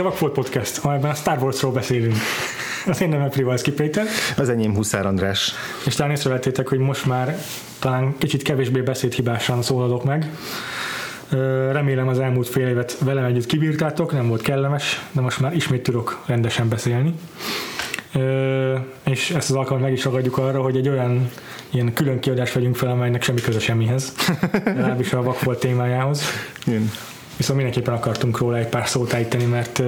Itt a Vakfolt Podcast, amelyben a Star Warsról beszélünk. Az én nevem Privalszki Péter. Az enyém Huszár András. És talán észrevettétek, hogy most már talán kicsit kevésbé beszédhibásan szólalok meg. Remélem az elmúlt fél évet velem együtt kibírtátok, nem volt kellemes, de most már ismét tudok rendesen beszélni. És ezt az alkalmat meg is ragadjuk arra, hogy egy olyan ilyen külön kiadást vegyünk fel, amelynek semmi köze semmihez, legalábbis a vakfolt témájához. Igen. Viszont mindenképpen akartunk róla egy pár szót ejteni, mert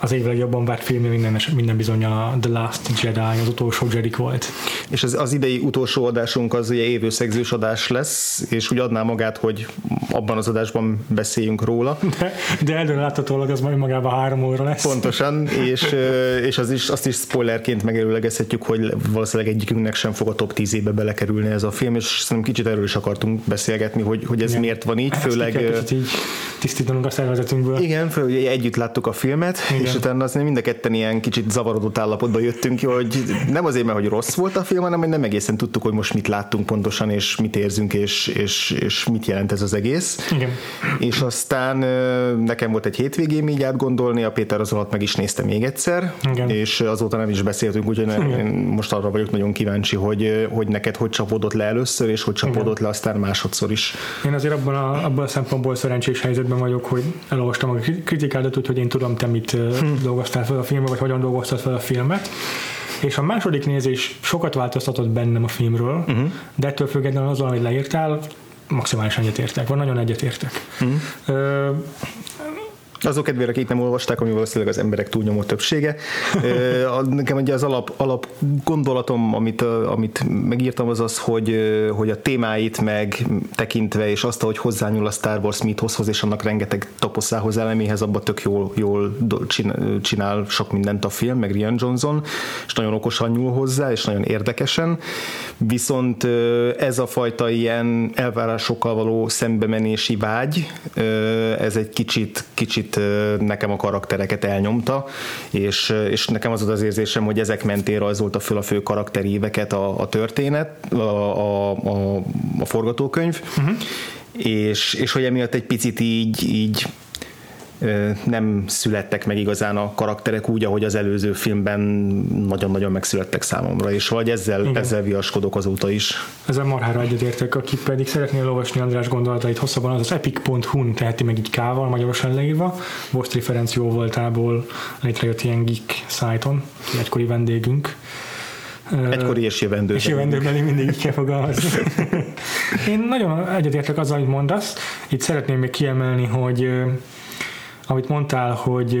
az év legjobban várt filmje minden, minden bizony a The Last Jedi, az utolsó Jedi volt. És az, az idei utolsó adásunk az ugye évőszegzős adás lesz, és úgy adná magát, hogy abban az adásban beszéljünk róla. De, de előre láthatólag az majd magában három óra lesz. Pontosan, és, és az is, azt is spoilerként megerőlegezhetjük, hogy valószínűleg egyikünknek sem fog a top 10 ébe belekerülni ez a film, és szerintem kicsit erről is akartunk beszélgetni, hogy, hogy ez Igen. miért van így, Ezt főleg... Kicsit így tisztítanunk a szervezetünkből. Igen, főleg együtt láttuk a filmet, Igen és utána azért mind a ketten ilyen kicsit zavarodott állapotba jöttünk ki, hogy nem azért, mert hogy rossz volt a film, hanem hogy nem egészen tudtuk, hogy most mit láttunk pontosan, és mit érzünk, és, és, és mit jelent ez az egész. Igen. És aztán nekem volt egy hétvégém így átgondolni, a Péter az alatt meg is nézte még egyszer, Igen. és azóta nem is beszéltünk, úgyhogy én most arra vagyok nagyon kíváncsi, hogy, hogy neked hogy csapódott le először, és hogy csapódott Igen. le aztán másodszor is. Én azért abban a, abban a szempontból szerencsés helyzetben vagyok, hogy elolvastam a kritikádat, úgyhogy én tudom, te mit hm dolgoztál fel a filmbe, vagy hogyan dolgoztad fel a filmet. És a második nézés sokat változtatott bennem a filmről, uh-huh. de ettől függetlenül az, amit leírtál, maximálisan egyetértek, van nagyon egyetértek. Uh-huh. Azok kedvére, akik nem olvasták, ami valószínűleg az emberek túlnyomó többsége. Nekem ugye az alap, alap gondolatom, amit, amit megírtam, az az, hogy, hogy a témáit meg tekintve, és azt, hogy hozzányúl a Star Wars mithozhoz, és annak rengeteg taposzához eleméhez, abban tök jól, jól csinál sok mindent a film, meg Rian Johnson, és nagyon okosan nyúl hozzá, és nagyon érdekesen. Viszont ez a fajta ilyen elvárásokkal való szembemenési vágy, ez egy kicsit, kicsit kicsit nekem a karaktereket elnyomta, és, és nekem az az érzésem, hogy ezek mentén rajzolta föl a fő karakteríveket a, a történet, a, a, a, a forgatókönyv, uh-huh. és, és hogy emiatt egy picit így, így nem születtek meg igazán a karakterek úgy, ahogy az előző filmben nagyon-nagyon megszülettek számomra, és vagy ezzel, Igen. ezzel viaskodok azóta is. Ezzel marhára egyetértek, aki pedig szeretnél olvasni András gondolatait hosszabban, az az epic.hu-n teheti meg így kával, magyarosan leírva. Most jó voltából létrejött ilyen geek szájton, egykori vendégünk. Egykori és jövendő. És jövendőben mindig így kell fogalmazni. Én nagyon egyetértek azzal, amit mondasz. Itt szeretném még kiemelni, hogy amit mondtál, hogy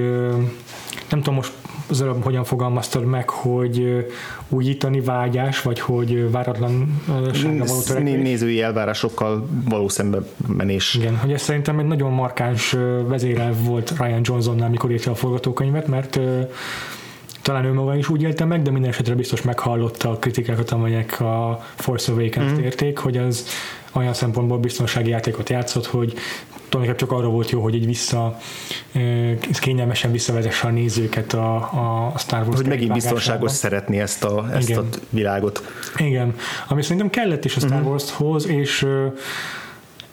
nem tudom most az előbb hogyan fogalmaztad meg, hogy újítani vágyás, vagy hogy váratlan való törekvés? Nézői elvárásokkal való szembe menés. Igen, hogy ez szerintem egy nagyon markáns vezérel volt Ryan Johnsonnál, mikor írta a forgatókönyvet, mert talán ő maga is úgy élte meg, de minden esetre biztos meghallotta a kritikákat, amelyek a Force Awakens-t mm. érték, hogy az olyan szempontból biztonsági játékot játszott, hogy tulajdonképpen csak arra volt jó, hogy így vissza kényelmesen visszavezesse a nézőket a, a Star Wars Hogy megint biztonságos szeretni ezt a, ezt a világot. Igen, ami szerintem kellett is a Star uh-huh. Wars-hoz, és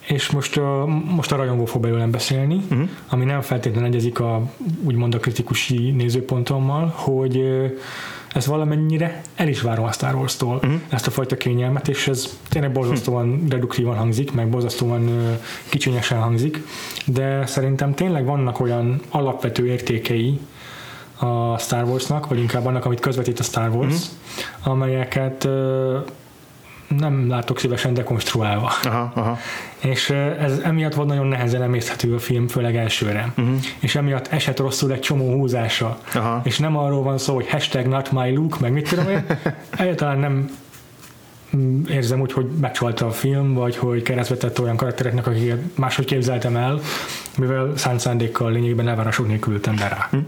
és most, a, most a rajongó fog belőlem beszélni, uh-huh. ami nem feltétlenül egyezik a úgymond a kritikusi nézőpontommal, hogy ez valamennyire el is várom a Star Wars-tól uh-huh. ezt a fajta kényelmet, és ez tényleg borzasztóan uh-huh. reduktívan hangzik, meg borzasztóan kicsinyesen hangzik, de szerintem tényleg vannak olyan alapvető értékei a Star Wars-nak, vagy inkább annak, amit közvetít a Star Wars, uh-huh. amelyeket nem látok szívesen dekonstruálva. Aha, aha. És ez emiatt volt nagyon nehezen emészthető a film, főleg elsőre. Uh-huh. És emiatt esett rosszul egy csomó húzása. Aha. És nem arról van szó, hogy hashtag not my look, meg mit tudom én. Egyáltalán nem érzem úgy, hogy megcsalta a film, vagy hogy keresztvetett olyan karaktereknek, akiket máshogy képzeltem el, mivel szánt szándékkal lényegében elvárások nélkül ültem be rá. Uh-huh.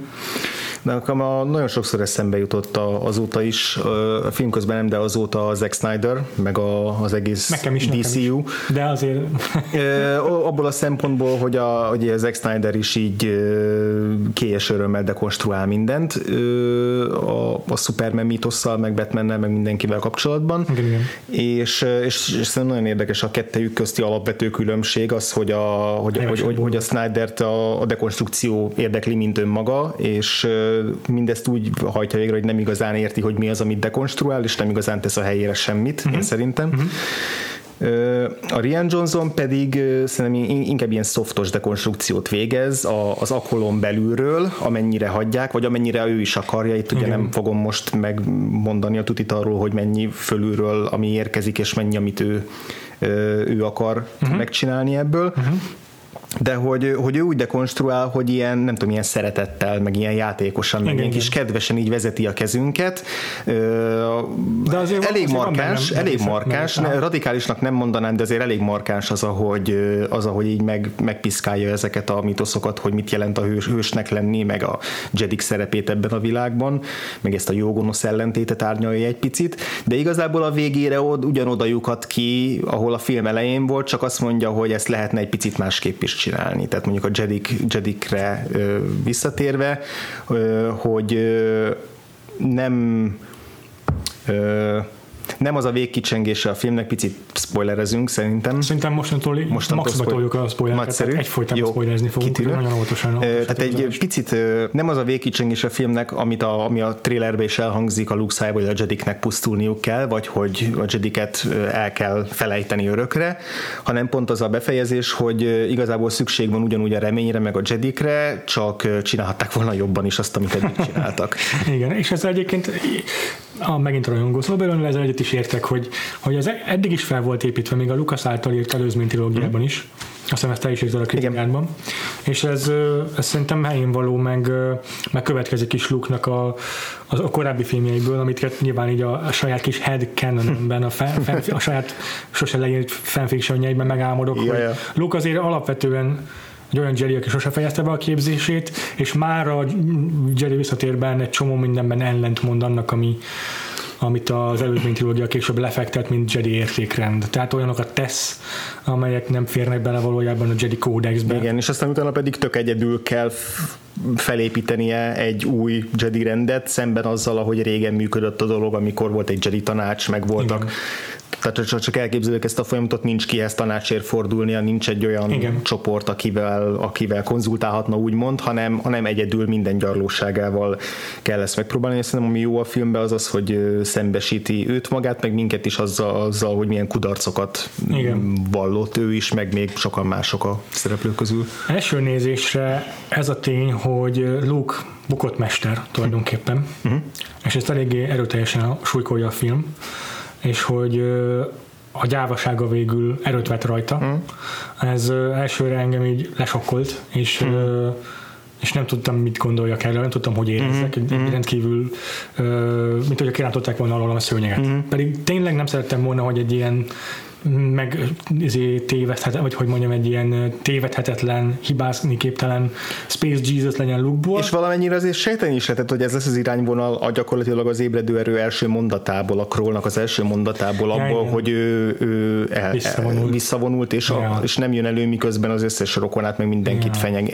Akkor a, nagyon sokszor eszembe jutott a, azóta is, a film közben nem, de azóta a Zack Snyder, meg a, az egész Nekem is, nekem DCU. is. De azért Abból a szempontból, hogy a, hogy a Zack Snyder is így kélyes örömmel dekonstruál mindent a, a Superman mítosszal, meg Batmannel, meg mindenkivel kapcsolatban. Igen, igen. És, és, és szerintem nagyon érdekes a kettejük közti alapvető különbség az, hogy a, hogy, hogy, hogy, hogy a Snydert a, a dekonstrukció érdekli, mint önmaga, és mindezt úgy hajtja végre, hogy nem igazán érti, hogy mi az, amit dekonstruál, és nem igazán tesz a helyére semmit, uh-huh. én szerintem. Uh-huh. A Rian Johnson pedig szerintem inkább ilyen softos dekonstrukciót végez az akolon belülről, amennyire hagyják, vagy amennyire ő is akarja. Itt ugye Igen. nem fogom most megmondani a tutit arról, hogy mennyi fölülről, ami érkezik, és mennyi, amit ő, ő akar uh-huh. megcsinálni ebből. Uh-huh de hogy, hogy ő úgy dekonstruál, hogy ilyen, nem tudom, ilyen szeretettel, meg ilyen játékosan, meg ilyen kis kedvesen így vezeti a kezünket. De azért elég van, markáns, azért elég nem, markáns, nem, nem, radikálisnak nem mondanám, de azért elég markáns az, ahogy, az, ahogy így meg, megpiszkálja ezeket a mitoszokat, hogy mit jelent a hős, hősnek lenni, meg a Jedik szerepét ebben a világban, meg ezt a jógonosz ellentétet árnyalja egy picit, de igazából a végére od, ugyanoda lyukat ki, ahol a film elején volt, csak azt mondja, hogy ezt lehetne egy picit másképp is csinálni. Tehát mondjuk a Jedik, Jedikre visszatérve, hogy nem nem az a végkicsengése a filmnek, picit spoilerezünk szerintem. Szerintem mostantól, mostantól maxba toljuk a spoilereket, egyfolytában spoilerezni fogunk, kitűnő. nagyon óvatosan. Tehát egy picit nem az a végkicsengés a filmnek, amit a, ami a trailerbe is elhangzik a Luke hogy a Jediknek pusztulniuk kell, vagy hogy a Jediket el kell felejteni örökre, hanem pont az a befejezés, hogy igazából szükség van ugyanúgy a reményre, meg a Jedikre, csak csinálhatták volna jobban is azt, amit eddig csináltak. Igen, és ez egyébként a, megint rajongó szó belőle, ezzel egyet is értek, hogy, hogy az eddig is fel volt építve, még a Lucas által írt előzmény trilógiában is, azt hiszem ezt te is írtad a kritikádban. És ez, ez szerintem helyén való, meg, meg következik is Luke-nak a, a, a korábbi filmjeiből, amit nyilván így a, a saját kis head canonben, a, fan, fan, a saját sose leírt fanfictionjeiben megálmodok, ja, hogy. Luke azért alapvetően egy olyan Jerry, aki sose fejezte be a képzését, és már a Jerry visszatérben egy csomó mindenben ellentmond annak, ami, amit az előzmény trilógia később lefektet, mint Jedi értékrend. Tehát olyanokat tesz, amelyek nem férnek bele valójában a Jedi kódexbe. Igen, és aztán utána pedig tök egyedül kell felépítenie egy új Jedi rendet, szemben azzal, ahogy régen működött a dolog, amikor volt egy Jedi tanács, meg voltak Igen tehát csak, csak elképzeljük ezt a folyamatot, nincs kihez tanácsért fordulnia, nincs egy olyan Igen. csoport, akivel, akivel konzultálhatna úgymond, hanem, hanem egyedül minden gyarlóságával kell ezt megpróbálni. És szerintem ami jó a filmben az az, hogy szembesíti őt magát, meg minket is azzal, azzal hogy milyen kudarcokat Igen. vallott ő is, meg még sokan mások a szereplők közül. Első nézésre ez a tény, hogy Luke bukott mester tulajdonképpen, uh-huh. és ezt eléggé erőteljesen súlykolja a film és hogy a gyávasága végül erőt vett rajta. Mm. Ez elsőre engem így lesokkolt, és mm. és nem tudtam, mit gondoljak erről, nem tudtam, hogy érezzek. Mm-hmm. Rendkívül, mint hogy kirántották volna alól a szőnyeget. Mm-hmm. Pedig tényleg nem szerettem volna, hogy egy ilyen meg izé, tévedhet, vagy hogy mondjam, egy ilyen tévedhetetlen, hibázni képtelen Space Jesus legyen lukból. És valamennyire azért sejteni is lehetett, hogy ez lesz az irányvonal a gyakorlatilag az ébredő erő első mondatából, a Krollnak az első mondatából, abból, ja, hogy ő, ő el, visszavonult. visszavonult, és, ja. a, és nem jön elő, miközben az összes rokonát, meg mindenkit ja. fenyeg,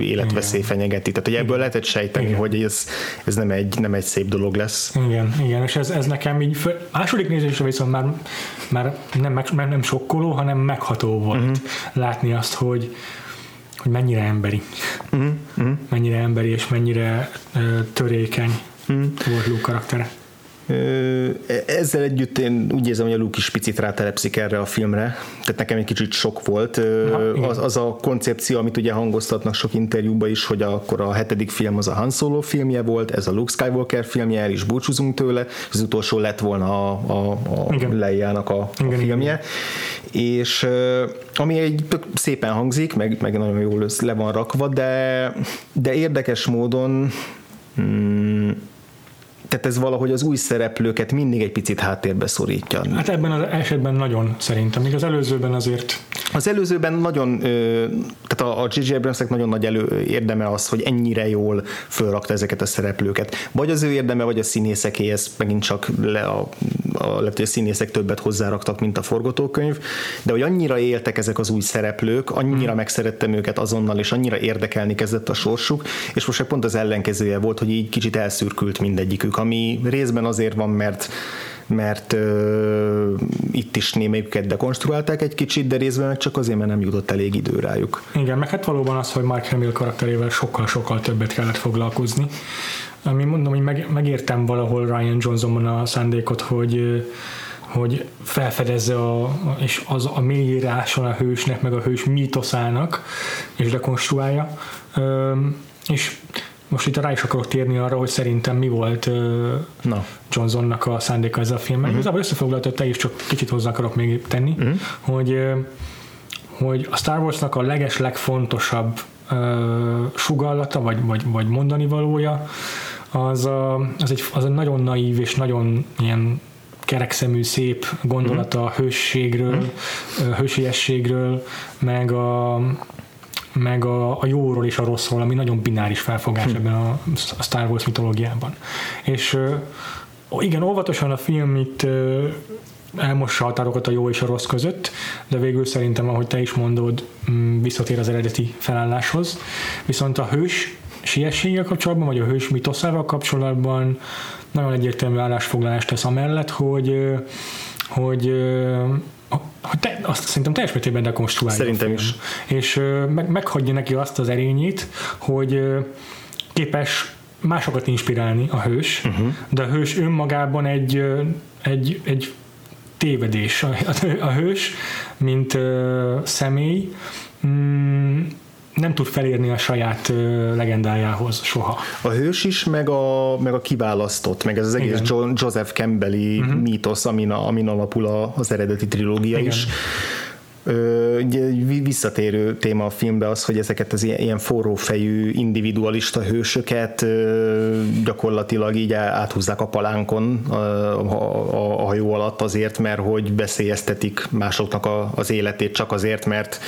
életveszély ja. fenyegeti. Tehát, hogy ebből igen. lehetett sejteni, igen. hogy ez, ez nem, egy, nem egy szép dolog lesz. Igen, igen, és ez, ez nekem így, föl, második nézésre viszont már, már nem meg, nem sokkoló, hanem megható volt uh-huh. látni azt, hogy, hogy mennyire emberi. Uh-huh. Mennyire emberi és mennyire uh, törékeny uh-huh. volt Luke karaktere. Ezzel együtt én úgy érzem, hogy a Luke is picit rátelepszik erre a filmre, tehát nekem egy kicsit sok volt. Na, az, az a koncepció, amit ugye hangoztatnak sok interjúban is, hogy akkor a hetedik film az a Han Solo filmje volt, ez a Luke Skywalker filmje, el is búcsúzunk tőle, az utolsó lett volna a, a, a Leiának a, a igen, filmje. Igen. És ami egy tök szépen hangzik, meg, meg nagyon jól le van rakva, de, de érdekes módon hmm, tehát ez valahogy az új szereplőket mindig egy picit háttérbe szorítja. Hát ebben az esetben nagyon szerintem. Még az előzőben azért Az előzőben nagyon, tehát a J.J. Abramsnek nagyon nagy elő érdeme az, hogy ennyire jól fölrakta ezeket a szereplőket. Vagy az ő érdeme, vagy a színészeké, ez megint csak le a, a, a színészek többet hozzáraktak, mint a forgatókönyv, de hogy annyira éltek ezek az új szereplők, annyira hmm. megszerettem őket azonnal, és annyira érdekelni kezdett a sorsuk, és most pont az ellenkezője volt, hogy így kicsit elszürkült mindegyikük, ami részben azért van, mert mert uh, itt is némelyiket dekonstruálták egy kicsit, de részben meg csak azért, mert nem jutott elég idő rájuk. Igen, meg hát valóban az, hogy Mark Hamill karakterével sokkal-sokkal többet kellett foglalkozni. Ami mondom, hogy meg, megértem valahol Ryan Johnsonban a szándékot, hogy hogy felfedezze a, és az a mélyíráson a hősnek, meg a hős mítoszának, és dekonstruálja. És most itt rá is akarok térni arra, hogy szerintem mi volt Na. Johnsonnak a szándéka ez a film. Uh-huh. Igazából összefoglaltad te is, csak kicsit hozzá akarok még tenni, uh-huh. hogy, hogy a Star Warsnak a leges legfontosabb uh, sugallata, vagy, vagy, vagy mondani valója, az, a, az, egy, az egy nagyon naív és nagyon ilyen kerekszemű, szép gondolata a hősségről, uh-huh. hősiességről, meg a, meg a, a jóról és a rosszról, ami nagyon bináris felfogás hm. ebben a, a Star Wars mitológiában. És igen, óvatosan a film itt elmossa a határokat a jó és a rossz között, de végül szerintem, ahogy te is mondod, visszatér az eredeti felálláshoz. Viszont a hős siességgel kapcsolatban, vagy a hős mitoszával kapcsolatban nagyon egyértelmű állásfoglalást tesz amellett, hogy hogy hogy te, azt szerintem teljes mértékben dekonstruálja. Szerintem is. És meg, meghagyja neki azt az erényét, hogy képes másokat inspirálni a hős, uh-huh. de a hős önmagában egy, egy, egy tévedés. A, a hős, mint uh, személy, mm, nem tud felérni a saját legendájához soha. A hős is, meg a, meg a kiválasztott, meg ez az egész John, Joseph Campbelli uh-huh. mítosz, amin, amin alapul az eredeti trilógia Igen. is visszatérő téma a filmbe az, hogy ezeket az ilyen forrófejű individualista hősöket gyakorlatilag így áthúzzák a palánkon a, a, a hajó alatt azért, mert hogy beszélyeztetik másoknak a, az életét csak azért, mert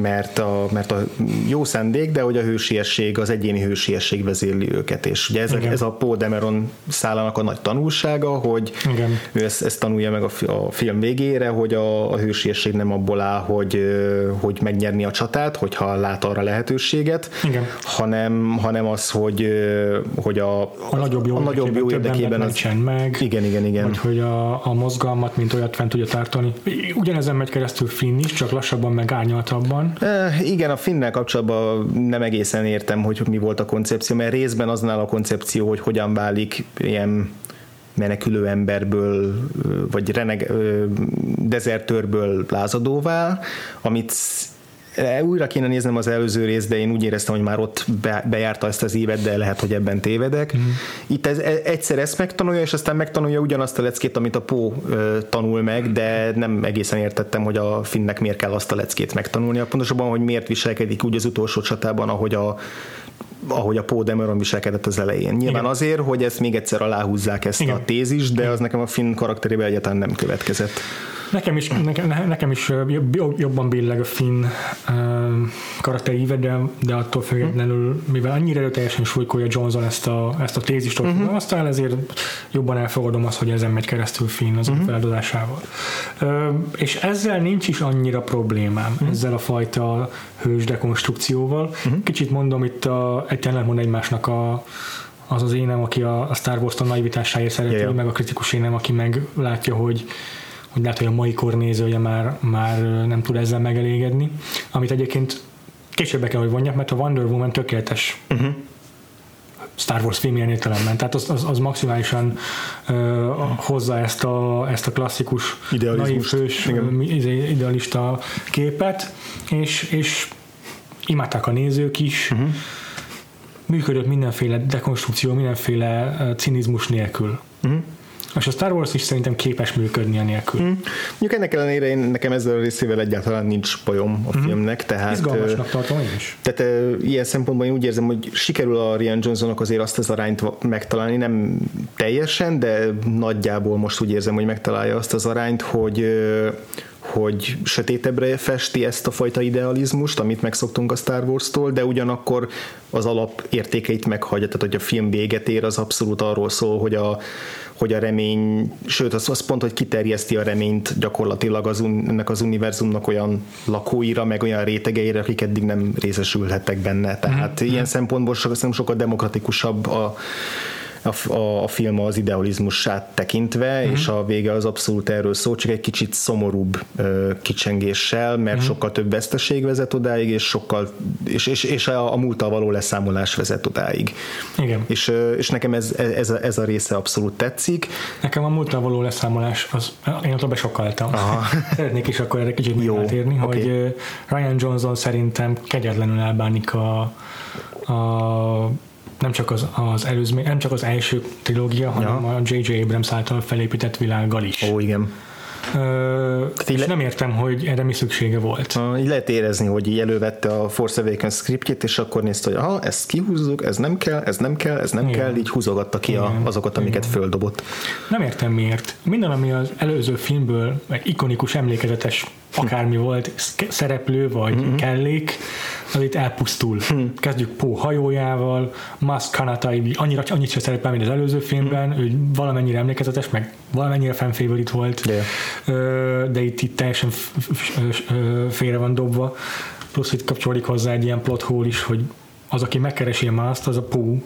mert a, mert a jó szendék, de hogy a hősiesség, az egyéni hősiesség vezérli őket, és ugye ez, ez a Paul Demeron szálának a nagy tanulsága, hogy Igen. ő ezt, ezt tanulja meg a, a film végére, hogy a, a hősiesség nem abból áll, hogy, hogy megnyerni a csatát, hogyha lát arra lehetőséget, Igen. Hanem, hanem az, hogy, hogy a, a nagyobb jó, a nagyobb jó érdekében az, meg, igen, igen, igen. Vagy hogy a, a mozgalmat, mint olyat fent tudja tartani. Ugyanezen megy keresztül Finn is, csak lassabban, meg árnyaltabban van. E, igen, a Finnel kapcsolatban nem egészen értem, hogy mi volt a koncepció, mert részben aznál a koncepció, hogy hogyan válik ilyen menekülő emberből, vagy reneg, dezertőrből lázadóvá, amit újra kéne néznem az előző részt, de én úgy éreztem, hogy már ott be, bejárta ezt az évet, de lehet, hogy ebben tévedek. Mm. Itt ez, e, egyszer ezt megtanulja, és aztán megtanulja ugyanazt a leckét, amit a Pó tanul meg, de nem egészen értettem, hogy a Finnek miért kell azt a leckét megtanulnia. Pontosabban, hogy miért viselkedik úgy az utolsó csatában, ahogy a ahogy a Paul Dameron viselkedett az elején. Nyilván Igen. azért, hogy ezt még egyszer aláhúzzák ezt Igen. a tézis, de az nekem a Finn karakterében egyáltalán nem következett. Nekem is, nekem, nekem is jobban billeg a Finn karakteríve, de, de attól függetlenül, mivel annyira erőteljesen súlykolja Johnson ezt a, ezt a tézist, uh-huh. aztán ezért jobban elfogadom azt, hogy ezen megy keresztül Finn az uh-huh. feldozásával. És ezzel nincs is annyira problémám, uh-huh. ezzel a fajta hős dekonstrukcióval. Uh-huh. Kicsit mondom itt a, egy mond egymásnak a, az az énem, aki a, a Star Wars-ton naivitásáért szereti, yeah. meg a kritikus énem, aki meg látja, hogy hogy lehet, hogy a mai kor nézője már, már nem tud ezzel megelégedni, amit egyébként később kell, hogy vonjak, mert a Wonder Woman tökéletes uh-huh. Star Wars film ilyen értelemben. Tehát az, az, az maximálisan uh, hozza ezt a, ezt a klasszikus naivős, izé, idealista képet, és, és imádták a nézők is. Uh-huh. Működött mindenféle dekonstrukció, mindenféle cinizmus nélkül. Uh-huh. És a Star Wars is szerintem képes működni a nélkül. Mm. Mondjuk ennek ellenére én, nekem ezzel a részével egyáltalán nincs bajom a mm. filmnek. Tehát, Izgalmasnak tartom én is. Tehát ilyen szempontból én úgy érzem, hogy sikerül a Rian Johnsonnak azért azt az arányt megtalálni, nem teljesen, de nagyjából most úgy érzem, hogy megtalálja azt az arányt, hogy hogy sötétebbre festi ezt a fajta idealizmust, amit megszoktunk a Star Wars-tól, de ugyanakkor az alapértékeit meghagyja, tehát hogy a film véget ér, az abszolút arról szól, hogy a, hogy a remény, sőt az, az pont, hogy kiterjeszti a reményt gyakorlatilag az, ennek az univerzumnak olyan lakóira, meg olyan rétegeire, akik eddig nem részesülhettek benne. Tehát mm-hmm. ilyen szempontból sokkal, sokkal demokratikusabb a, a, a, a film az idealizmusát tekintve, mm-hmm. és a vége az abszolút erről szól, csak egy kicsit szomorúbb ö, kicsengéssel, mert mm-hmm. sokkal több veszteség vezet odáig, és sokkal és, és, és a, a múltal való leszámolás vezet odáig. Igen. És, és nekem ez, ez, a, ez a része abszolút tetszik. Nekem a múltal való leszámolás, az, én ott besokaltam. Szeretnék is akkor erre kicsit Jó, átérni, okay. hogy Ryan Johnson szerintem kegyetlenül elbánik a, a nem csak az, az előzmény, nem csak az első trilógia, hanem ja. a J.J. Abrams által felépített világgal is. Ó, igen. Ö, és le... nem értem, hogy erre mi szüksége volt. így lehet érezni, hogy így elővette a Force Awakens scriptjét, és akkor nézte, hogy aha, ezt kihúzzuk, ez nem kell, ez nem kell, ez nem Igen. kell, így húzogatta ki a, azokat, amiket Igen. földobott. Nem értem miért. Minden, ami az előző filmből meg ikonikus, emlékezetes akármi volt, szereplő vagy mm-hmm. kellék, az itt elpusztul. Mm. Kezdjük Pó hajójával, Musk Kanatai annyira, annyit sem szerepel, mint az előző filmben, mm. ő valamennyire emlékezetes, meg valamennyire fanfavorite volt, yeah. de itt, itt teljesen félre van dobva. Plusz itt kapcsolódik hozzá egy ilyen plot hole is, hogy az, aki megkeresi a Mászt, az a Pó,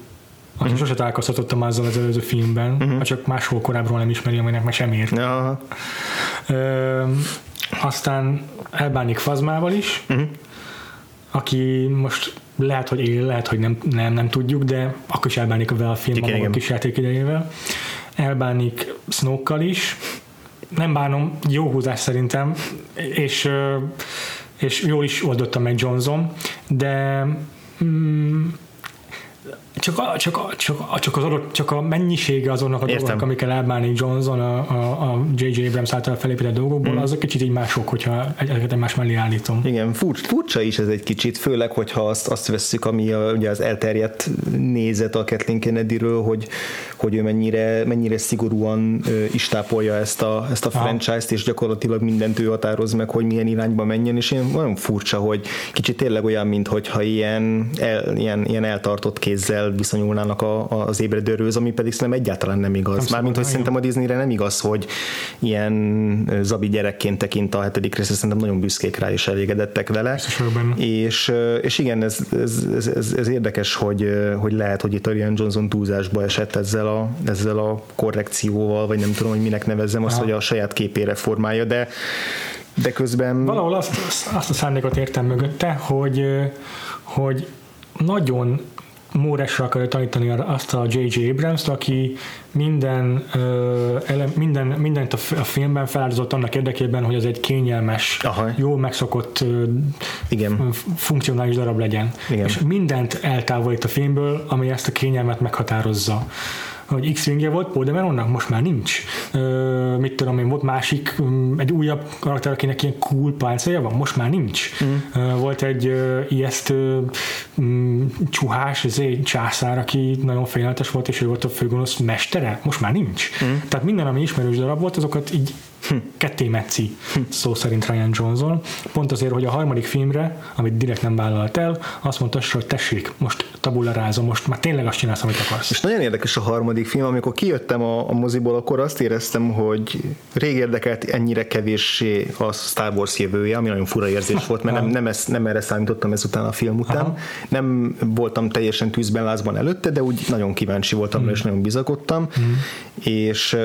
aki uh-huh. sose találkozhatott a Mázzal az előző filmben, uh-huh. csak máshol korábbról nem ismeri, aminek meg sem ért. Uh-huh. Aztán elbánik Fazmával is, uh-huh. aki most lehet, hogy él, lehet, hogy nem, nem, nem tudjuk, de akkor is elbánik a film igen, a kis játék idejével. Elbánik Snoke-kal is. Nem bánom, jó húzás szerintem, és, és jól is oldotta meg Johnson, de mm, csak, a, csak, a, csak, a, csak, az adott, csak a mennyisége azonnak a dolgok, amikkel elbánik Johnson a, a, a J.J. Abrams által felépített dolgokból, mm. azok kicsit így mások, hogyha ezeket más mellé állítom. Igen, furcsa, furcsa is ez egy kicsit, főleg, hogyha azt, azt vesszük, ami a, ugye az elterjedt nézet a Kathleen Kennedyről, hogy, hogy ő mennyire, mennyire szigorúan is tápolja ezt a, ezt a franchise-t, és gyakorlatilag mindent ő határoz meg, hogy milyen irányba menjen, és én nagyon furcsa, hogy kicsit tényleg olyan, mintha ilyen, el, ilyen, ilyen eltartott kézzel viszonyulnának a, az ébredőrőz, ami pedig szerintem egyáltalán nem igaz. Nem Mármint, hogy szerintem a Disneyre nem igaz, hogy ilyen zabi gyerekként tekint a hetedik része, szerintem nagyon büszkék rá és elégedettek vele. És, és igen, ez, ez, ez, ez, ez érdekes, hogy, hogy lehet, hogy itt Arian Johnson túlzásba esett ezzel a, ezzel a korrekcióval, vagy nem tudom, hogy minek nevezzem azt, Aha. hogy a saját képére formálja, de de közben... Valahol azt, azt a szándékot értem mögötte, hogy, hogy nagyon Móresra akarja tanítani azt a J.J. Abrams-t, aki minden, uh, minden, mindent a, a filmben feláldozott annak érdekében, hogy az egy kényelmes, Aha. jól megszokott uh, Igen. funkcionális darab legyen. Igen. És mindent eltávolít a filmből, ami ezt a kényelmet meghatározza hogy X-wingje volt Poldemeronnak, most már nincs. Ö, mit tudom én, volt másik, egy újabb karakter, akinek ilyen cool páncélja van, most már nincs. Mm. Ö, volt egy ö, ijesztő um, csuhás, ez egy császár, aki nagyon félelmetes volt, és ő volt a főgonosz mestere, most már nincs. Mm. Tehát minden, ami ismerős darab volt, azokat így. Ketté metszi, hm. szó szerint Ryan Johnson. Pont azért, hogy a harmadik filmre, amit direkt nem vállalt el, azt mondta, hogy tessék, most tabularázom, most már tényleg azt csinálsz, amit akarsz. És nagyon érdekes a harmadik film, amikor kijöttem a, a moziból, akkor azt éreztem, hogy rég érdekelt ennyire kevéssé a Star Wars jövője, ami nagyon fura érzés volt, mert nem, nem, ezt, nem erre számítottam ezután a film után. Aha. Nem voltam teljesen tűzben lázban előtte, de úgy nagyon kíváncsi voltam, mm. és nagyon bizakodtam, mm. és,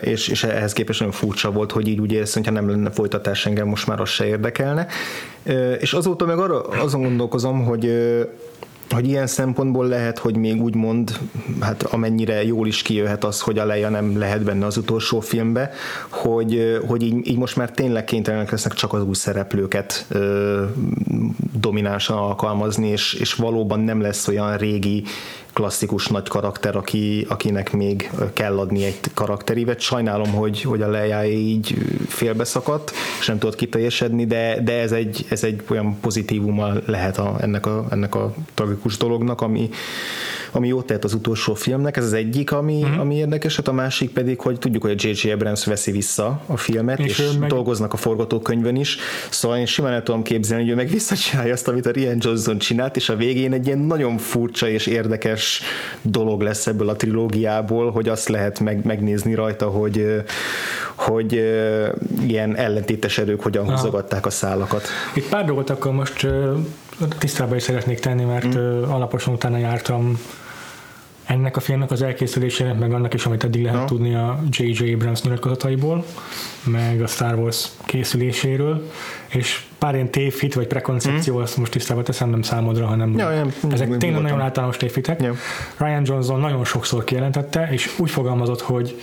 és, és ehhez képest nagyon furcsa volt, hogy így úgy érsz, hogyha nem lenne folytatás engem, most már az se érdekelne. És azóta meg arra, azon gondolkozom, hogy hogy ilyen szempontból lehet, hogy még úgy mond, hát amennyire jól is kijöhet az, hogy a Leia nem lehet benne az utolsó filmbe, hogy, hogy így, így most már tényleg kénytelenek lesznek csak az új szereplőket ö, dominánsan alkalmazni, és, és valóban nem lesz olyan régi klasszikus nagy karakter, aki, akinek még kell adni egy karakterívet. Sajnálom, hogy, hogy a Leia így félbeszakadt, és nem tudott kiteljesedni, de, de ez, egy, ez egy olyan pozitívuma lehet a, ennek, a, ennek a tragikus dolognak, ami, ami jót tehet az utolsó filmnek, ez az egyik, ami, mm. ami érdekes, hát a másik pedig, hogy tudjuk, hogy a J.J. Abrams veszi vissza a filmet, és, és meg... dolgoznak a forgatókönyvön is, szóval én simán el tudom képzelni, hogy ő meg visszacsinálja azt, amit a Rian Johnson csinált, és a végén egy ilyen nagyon furcsa és érdekes dolog lesz ebből a trilógiából, hogy azt lehet meg, megnézni rajta, hogy, hogy ilyen ellentétes erők hogyan húzogatták a szálakat. Itt pár dolgot akkor most tisztába is szeretnék tenni, mert mm. alaposan utána jártam ennek a filmnek az elkészülésének, meg annak is, amit eddig lehet no. tudni a J.J. Abrams nyilatkozataiból, meg a Star Wars készüléséről, és pár ilyen tévhit vagy prekoncepció, mm. azt most tisztába teszem, nem számodra, hanem ja, ja, ezek tényleg voltam. nagyon általános tévhitek. Ja. Ryan Johnson nagyon sokszor kijelentette, és úgy fogalmazott, hogy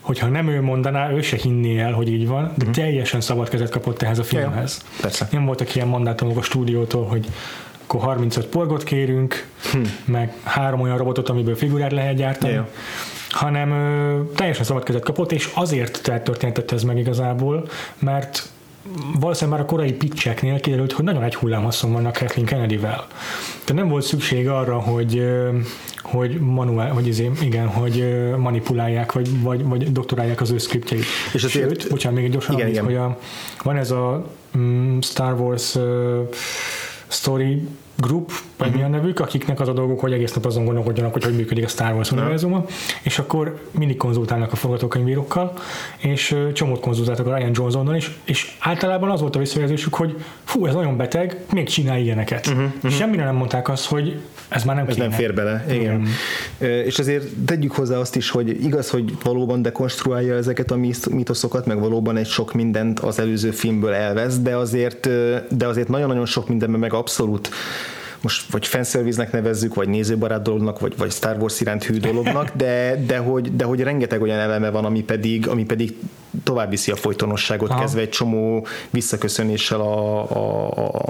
hogyha nem ő mondaná, ő se hinné el, hogy így van, de mm. teljesen szabad kezet kapott ehhez a filmhez. Ja, persze. Nem voltak ilyen mandátumok a stúdiótól, hogy akkor 35 polgot kérünk, hm. meg három olyan robotot, amiből figurát lehet gyártani, yeah. hanem ö, teljesen szabad kezet kapott, és azért történtett ez meg igazából, mert valószínűleg már a korai pitcheknél kiderült, hogy nagyon egy hullámhosszon vannak Kathleen Kennedy-vel. Tehát nem volt szükség arra, hogy hogy manuál, hogy izé, igen, hogy manipulálják, vagy, vagy, vagy doktorálják az ő szkriptjeit. És azért, Sőt, bocsánat, még gyorsan, igen, igen. hogy a, van ez a um, Star Wars uh, story Group, vagy uh-huh. mi a nevük, akiknek az a dolguk, hogy egész nap azon gondolkodjanak, hogy hogy működik a Star Wars univerzuma, és akkor mindig konzultálnak a forgatókönyvírókkal, és csomót konzultáltak a Ryan Johnsonnal is, és általában az volt a visszajelzésük, hogy fú, ez nagyon beteg, még csinál ilyeneket. Uh-huh, uh-huh. Semmire nem mondták azt, hogy ez már nem Ez kéne. nem fér bele, igen. igen. És azért tegyük hozzá azt is, hogy igaz, hogy valóban dekonstruálja ezeket a mitoszokat, meg valóban egy sok mindent az előző filmből elvesz, de azért, de azért nagyon-nagyon sok mindenben meg abszolút most vagy fanszerviznek nevezzük, vagy nézőbarát dolognak, vagy, vagy Star Wars iránt hű dolognak, de, de, hogy, de hogy rengeteg olyan eleme van, ami pedig, ami pedig tovább viszi a folytonosságot, Aha. kezdve egy csomó visszaköszönéssel a, a, a,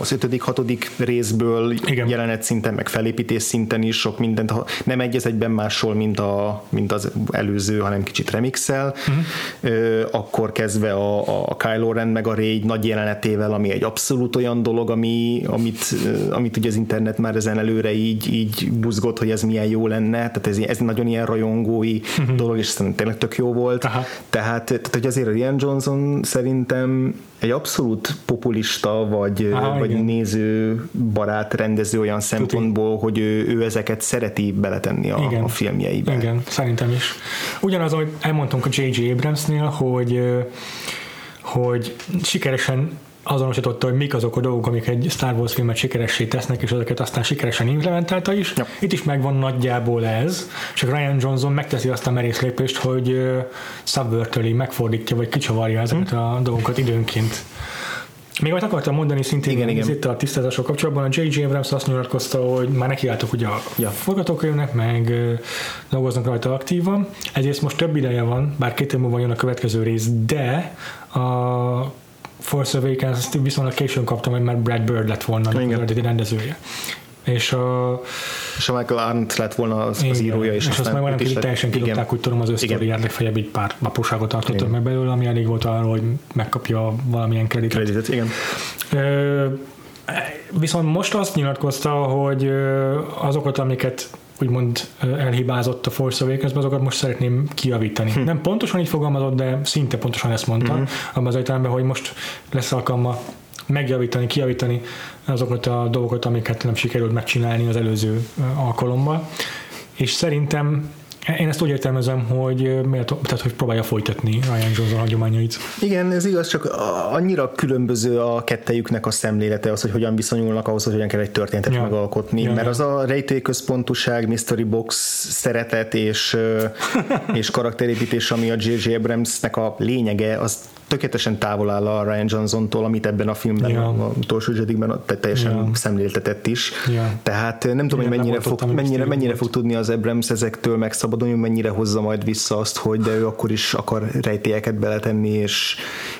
az ötödik, hatodik részből Igen. jelenet szinten, meg felépítés szinten is sok mindent, nem egyez egyben máshol, mint, a, mint az előző, hanem kicsit remixel, uh-huh. akkor kezdve a, a Kylo Ren meg a Rey nagy jelenetével, ami egy abszolút olyan dolog, ami, amit, amit ugye az internet már ezen előre így, így buzgott, hogy ez milyen jó lenne, tehát ez, ez nagyon ilyen rajongói uh-huh. dolog, és szerintem tényleg tök jó volt, Aha. tehát tehát, hogy azért a Rian Johnson szerintem egy abszolút populista, vagy, Aha, vagy igen. néző barát rendező olyan szempontból, Tuti. hogy ő, ő ezeket szereti beletenni a, igen. a filmjeibe. Igen, szerintem is. Ugyanaz, ahogy elmondtunk a J.J. Abramsnél, hogy hogy sikeresen azonosította, hogy mik azok a dolgok, amik egy Star Wars filmet sikeressé tesznek, és ezeket aztán sikeresen implementálta is. Ja. Itt is megvan nagyjából ez, csak Ryan Johnson megteszi azt a merész lépést, hogy uh, subverteli, megfordítja, vagy kicsavarja ezeket hmm. a dolgokat időnként. Még amit akartam mondani szintén igen, igen. itt a tisztázások kapcsolatban, a J.J. Abrams azt nyilatkozta, hogy már nekiálltok ugye a ja. forgatókönyvnek, meg dolgoznak rajta aktívan. Egyrészt most több ideje van, bár két év múlva jön a következő rész, de a Force Awakens azt viszonylag későn kaptam, hogy már Brad Bird lett volna a eredeti rendezője. És a, és a Michael Arndt lett volna az, az írója, és, és azt meg valami teljesen kidobták, úgy tudom, az össztori legfeljebb egy pár apróságot tartottak meg belőle, ami elég volt arra, hogy megkapja valamilyen kreditet. kreditet igen. Ö, viszont most azt nyilatkozta, hogy azokat, amiket úgymond elhibázott a Force awakens azokat most szeretném kiavítani. Hm. Nem pontosan így fogalmazott, de szinte pontosan ezt mondta, hm. abban az értelemben, hogy most lesz alkalma megjavítani, kiavítani azokat a dolgokat, amiket nem sikerült megcsinálni az előző alkalommal. És szerintem én ezt úgy értelmezem, hogy, miért, tehát, hogy próbálja folytatni Ryan Johnson hagyományait. Igen, ez igaz, csak annyira különböző a kettejüknek a szemlélete, az, hogy hogyan viszonyulnak ahhoz, hogy hogyan kell egy történetet ja. megalkotni, ja, mert ja. az a rejtélyközpontúság, mystery box szeretet és, és karakterépítés, ami a J.J. Abramsnek a lényege, az tökéletesen távol áll a Ryan Johnson-tól, amit ebben a filmben, ja. a utolsó Jedikben teljesen ja. szemléltetett is. Ja. Tehát nem tudom, hogy mennyire, fog, mennyire, mennyire fog tudni az Abrams ezektől megszabadulni, mennyire hozza majd vissza azt, hogy de ő akkor is akar rejtélyeket beletenni, és,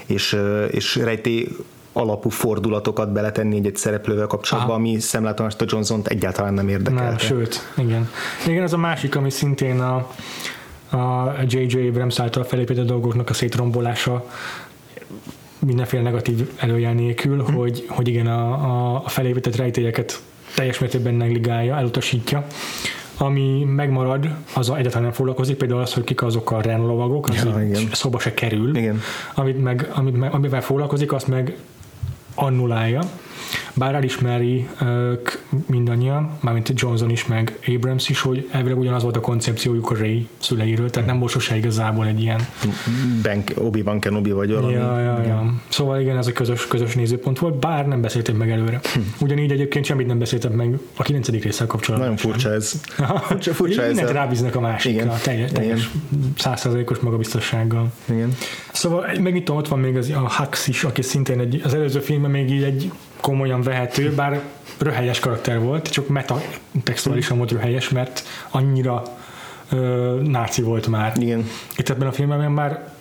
és, és rejtély alapú fordulatokat beletenni egy, egy szereplővel kapcsolatban, Aha. ami szemlátomást a Johnson-t egyáltalán nem érdekel. Nem, sőt, igen. Igen, ez a másik, ami szintén a, a J.J. Abrams által felépített dolgoknak a szétrombolása mindenféle negatív előjel nélkül, hmm. hogy, hogy igen, a, a felépített rejtélyeket teljes mértékben negligálja, elutasítja, ami megmarad, az egyáltalán nem foglalkozik, például az, hogy kik azok a renlovagok, az ja, igen. szóba se kerül. Igen. Amit meg, amit meg, amivel foglalkozik, azt meg annulálja. Bár elismeri ők mindannyian, mármint Johnson is, meg Abrams is, hogy elvileg ugyanaz volt a koncepciójuk a Ray szüleiről, tehát nem volt sose igazából egy ilyen Ben, Obi-Wan Kenobi vagy valami. Ja, ja, ja. Szóval igen, ez a közös, közös nézőpont volt, bár nem beszéltek meg előre. Ugyanígy egyébként semmit nem beszéltek meg a 9. résszel kapcsolatban. Nagyon sem. furcsa ez. Furcsa, furcsa ez. Mindent a- rábíznak a másikra, Igen. teljes, teljes százszerzalékos magabiztossággal. Igen. Szóval meg itt ott van még az, a Hux is, aki szintén egy, az előző filmben még így egy komolyan vehető, bár röhelyes karakter volt, csak metatextuálisan volt röhelyes, mert annyira ö, náci volt már. Igen. Itt ebben a filmben már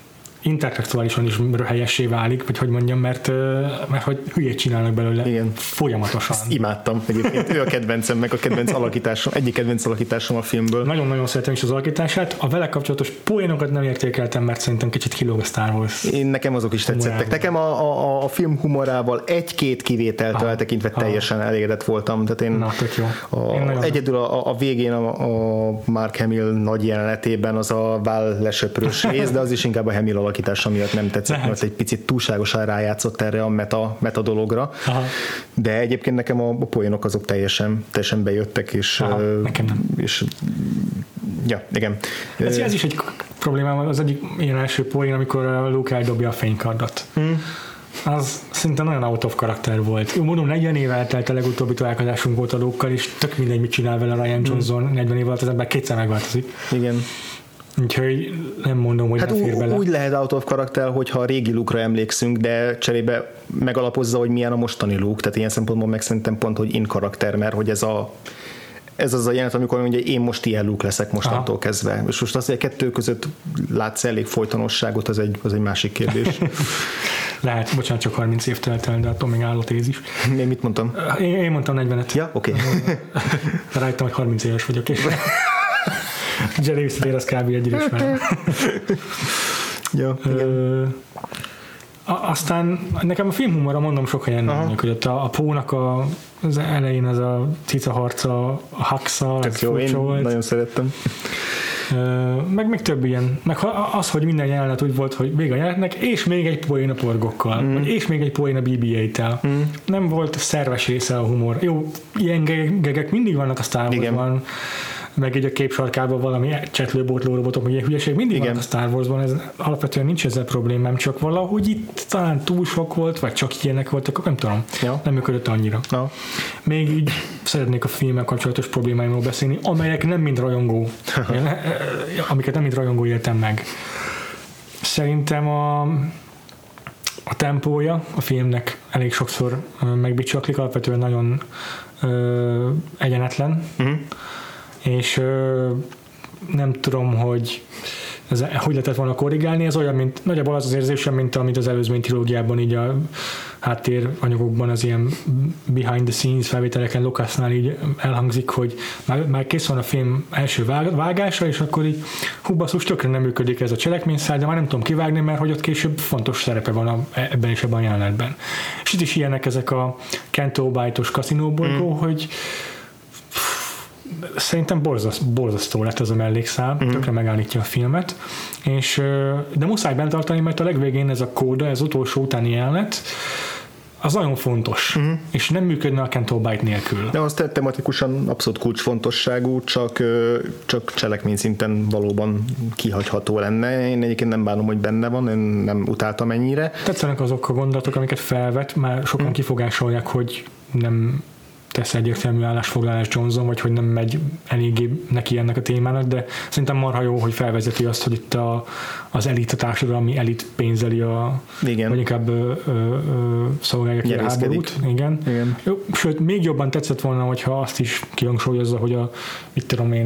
intertextuálisan is röhelyessé válik, vagy hogy mondjam, mert, mert hogy hülyét csinálnak belőle Igen. folyamatosan. Imádtam egyébként. Ő a kedvencem, meg a kedvenc alakításom, egyik kedvenc alakításom a filmből. Nagyon-nagyon szeretem is az alakítását. A vele kapcsolatos poénokat nem értékeltem, mert szerintem kicsit kilóg a Star Wars. Én nekem azok is tetszettek. Nekem a, a, a film humorával egy-két kivételtől eltekintve teljesen elégedett voltam. Tehát én, Na, tök jó. A, Én egyedül a, a végén a, a Mark Hamill nagy jelenetében az a váll lesöprős rész, de az is inkább a Hamill alakítása miatt nem tetszett, Lehet. mert egy picit túlságosan rájátszott erre a meta, meta dologra. Aha. De egyébként nekem a, a poénok azok teljesen, teljesen bejöttek, és, Aha, ö, nekem nem. és ja, igen. Ez, ez is egy problémám, az egyik ilyen első poén, amikor a Luke eldobja a fénykardot. Hmm. Az szinte nagyon out of karakter volt. Jó, mondom, 40 év eltelt a legutóbbi találkozásunk volt a luke és tök mindegy, mit csinál vele Ryan Hmm. Johnson, 40 év alatt az ember kétszer megváltozik. igen. Úgyhogy nem mondom, hogy Hát nem fér bele. úgy lehet out of karakter, hogyha a régi lukra emlékszünk, de cserébe megalapozza, hogy milyen a mostani luk, tehát ilyen szempontból meg szerintem pont, hogy in karakter, mert hogy ez a ez az a jelenet, amikor mondja, én most ilyen luk leszek mostantól Aha. kezdve. És most az, hogy a kettő között látsz elég folytonosságot, az egy, az egy másik kérdés. Lehet, bocsánat, csak 30 év telt el, de attól még áll a tézis. Én mit mondtam? Én, én mondtam 40-et. Ja, oké. Okay. Rájöttem, hogy 30 éves vagyok, és Jerry visszatér, az kb. egyre is már. ja, igen. Ö, a- aztán nekem a filmhumora, mondom, sok helyen nem Aha. működött. A, a Pónak a, az elején ez a cica harca, a haxa, ez Tök jó, én volt. nagyon szerettem. Ö, meg még több ilyen. Meg az, hogy minden jelenet úgy volt, hogy vége a jelenetnek, és még egy poén a porgokkal, mm. vagy és még egy poén a BB-8-tel. Mm. Nem volt szerves része a humor. Jó, ilyen gegek, mindig vannak a Star. Wars-ban, meg így a képsarkában valami csetlőbotló robotok, meg ilyen hülyeség, mindig Igen. van a Star Wars-ban, ez alapvetően nincs ezzel problémám, csak valahogy itt talán túl sok volt, vagy csak ilyenek voltak, nem tudom, Ja. nem működött annyira. Na, Még így szeretnék a filmmel kapcsolatos problémáimról beszélni, amelyek nem mind rajongó, amiket nem mind rajongó éltem meg. Szerintem a, a tempója a filmnek elég sokszor ö, megbicsaklik, alapvetően nagyon ö, egyenetlen, uh-huh. És ö, nem tudom, hogy ez, hogy lehetett volna korrigálni, ez olyan, mint nagyjából az az érzésem, mint amit az előzmény trilógiában így a háttér anyagokban az ilyen behind the scenes felvételeken Lucasnál így elhangzik, hogy már, már kész van a film első vág, vágása, és akkor így hú basszus, tökre nem működik ez a cselekményszál, de már nem tudom kivágni, mert hogy ott később fontos szerepe van a, ebben és ebben a jelenetben. És itt is ilyenek ezek a Kento Bájtos kaszinóbolygó, mm. hogy szerintem borzasztó, borzasztó lett ez a mellékszál, mm. tökre megállítja a filmet, és, de muszáj bent tartani, mert a legvégén ez a kóda, ez utolsó utáni jelenet, az nagyon fontos, mm. és nem működne a Kento Byte nélkül. De az te- tematikusan abszolút kulcsfontosságú, csak, csak cselekmény szinten valóban kihagyható lenne. Én egyébként nem bánom, hogy benne van, én nem utáltam ennyire. Tetszenek azok a gondolatok, amiket felvet, már sokan mm. kifogásolják, hogy nem tesz egyértelmű állásfoglalás Johnson, vagy hogy nem megy eléggé neki ennek a témának, de szerintem marha jó, hogy felvezeti azt, hogy itt a, az elit, a társadalmi elit pénzeli a, Igen. vagy inkább ö, ö, ö, szolgálja ki a háborút. Igen. Igen. Jó, sőt, még jobban tetszett volna, hogyha azt is kihangsúlyozza, hogy a, mit tudom én,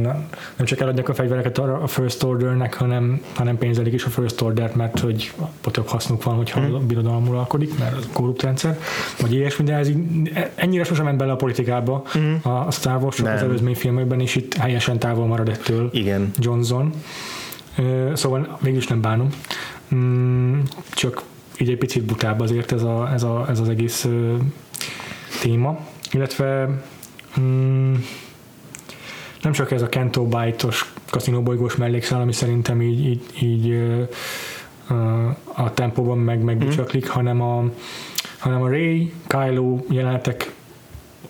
nem csak eladják a fegyvereket a First Ordernek, hanem, hanem pénzelik is a First Ordert, mert hogy több hasznuk van, hogyha Mhm. a birodalom uralkodik, mert az korrupt rendszer, vagy ilyesmi, de ez így, ennyire sosem ment bele a politikába a, a Star Wars, Mhm. Az előzmény filmekben, és itt helyesen távol marad ettől Igen. Johnson. Szóval mégis nem bánom. Mm, Csak így egy picit butább azért ez, a, ez, a, ez az egész téma. Illetve mm, nem csak ez a Kento Bite-os kaszinóbolygós mellékszál, ami szerintem így, így, így a tempóban meg megbicsaklik, mm. hanem a, hanem a Ray, Kylo jelenetek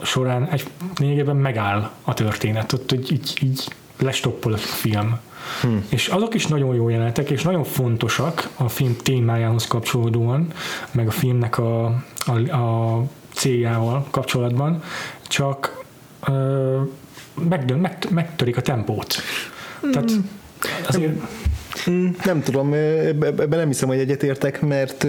során egy lényegében megáll a történet, ott így, így, így lestoppol a film. Hmm. És azok is nagyon jó jelenetek, és nagyon fontosak a film témájához kapcsolódóan, meg a filmnek a, a, a céljával kapcsolatban, csak ö, megdön, meg, megtörik a tempót. Hmm. Tehát azért... Nem, nem tudom, ebben nem hiszem, hogy egyetértek, mert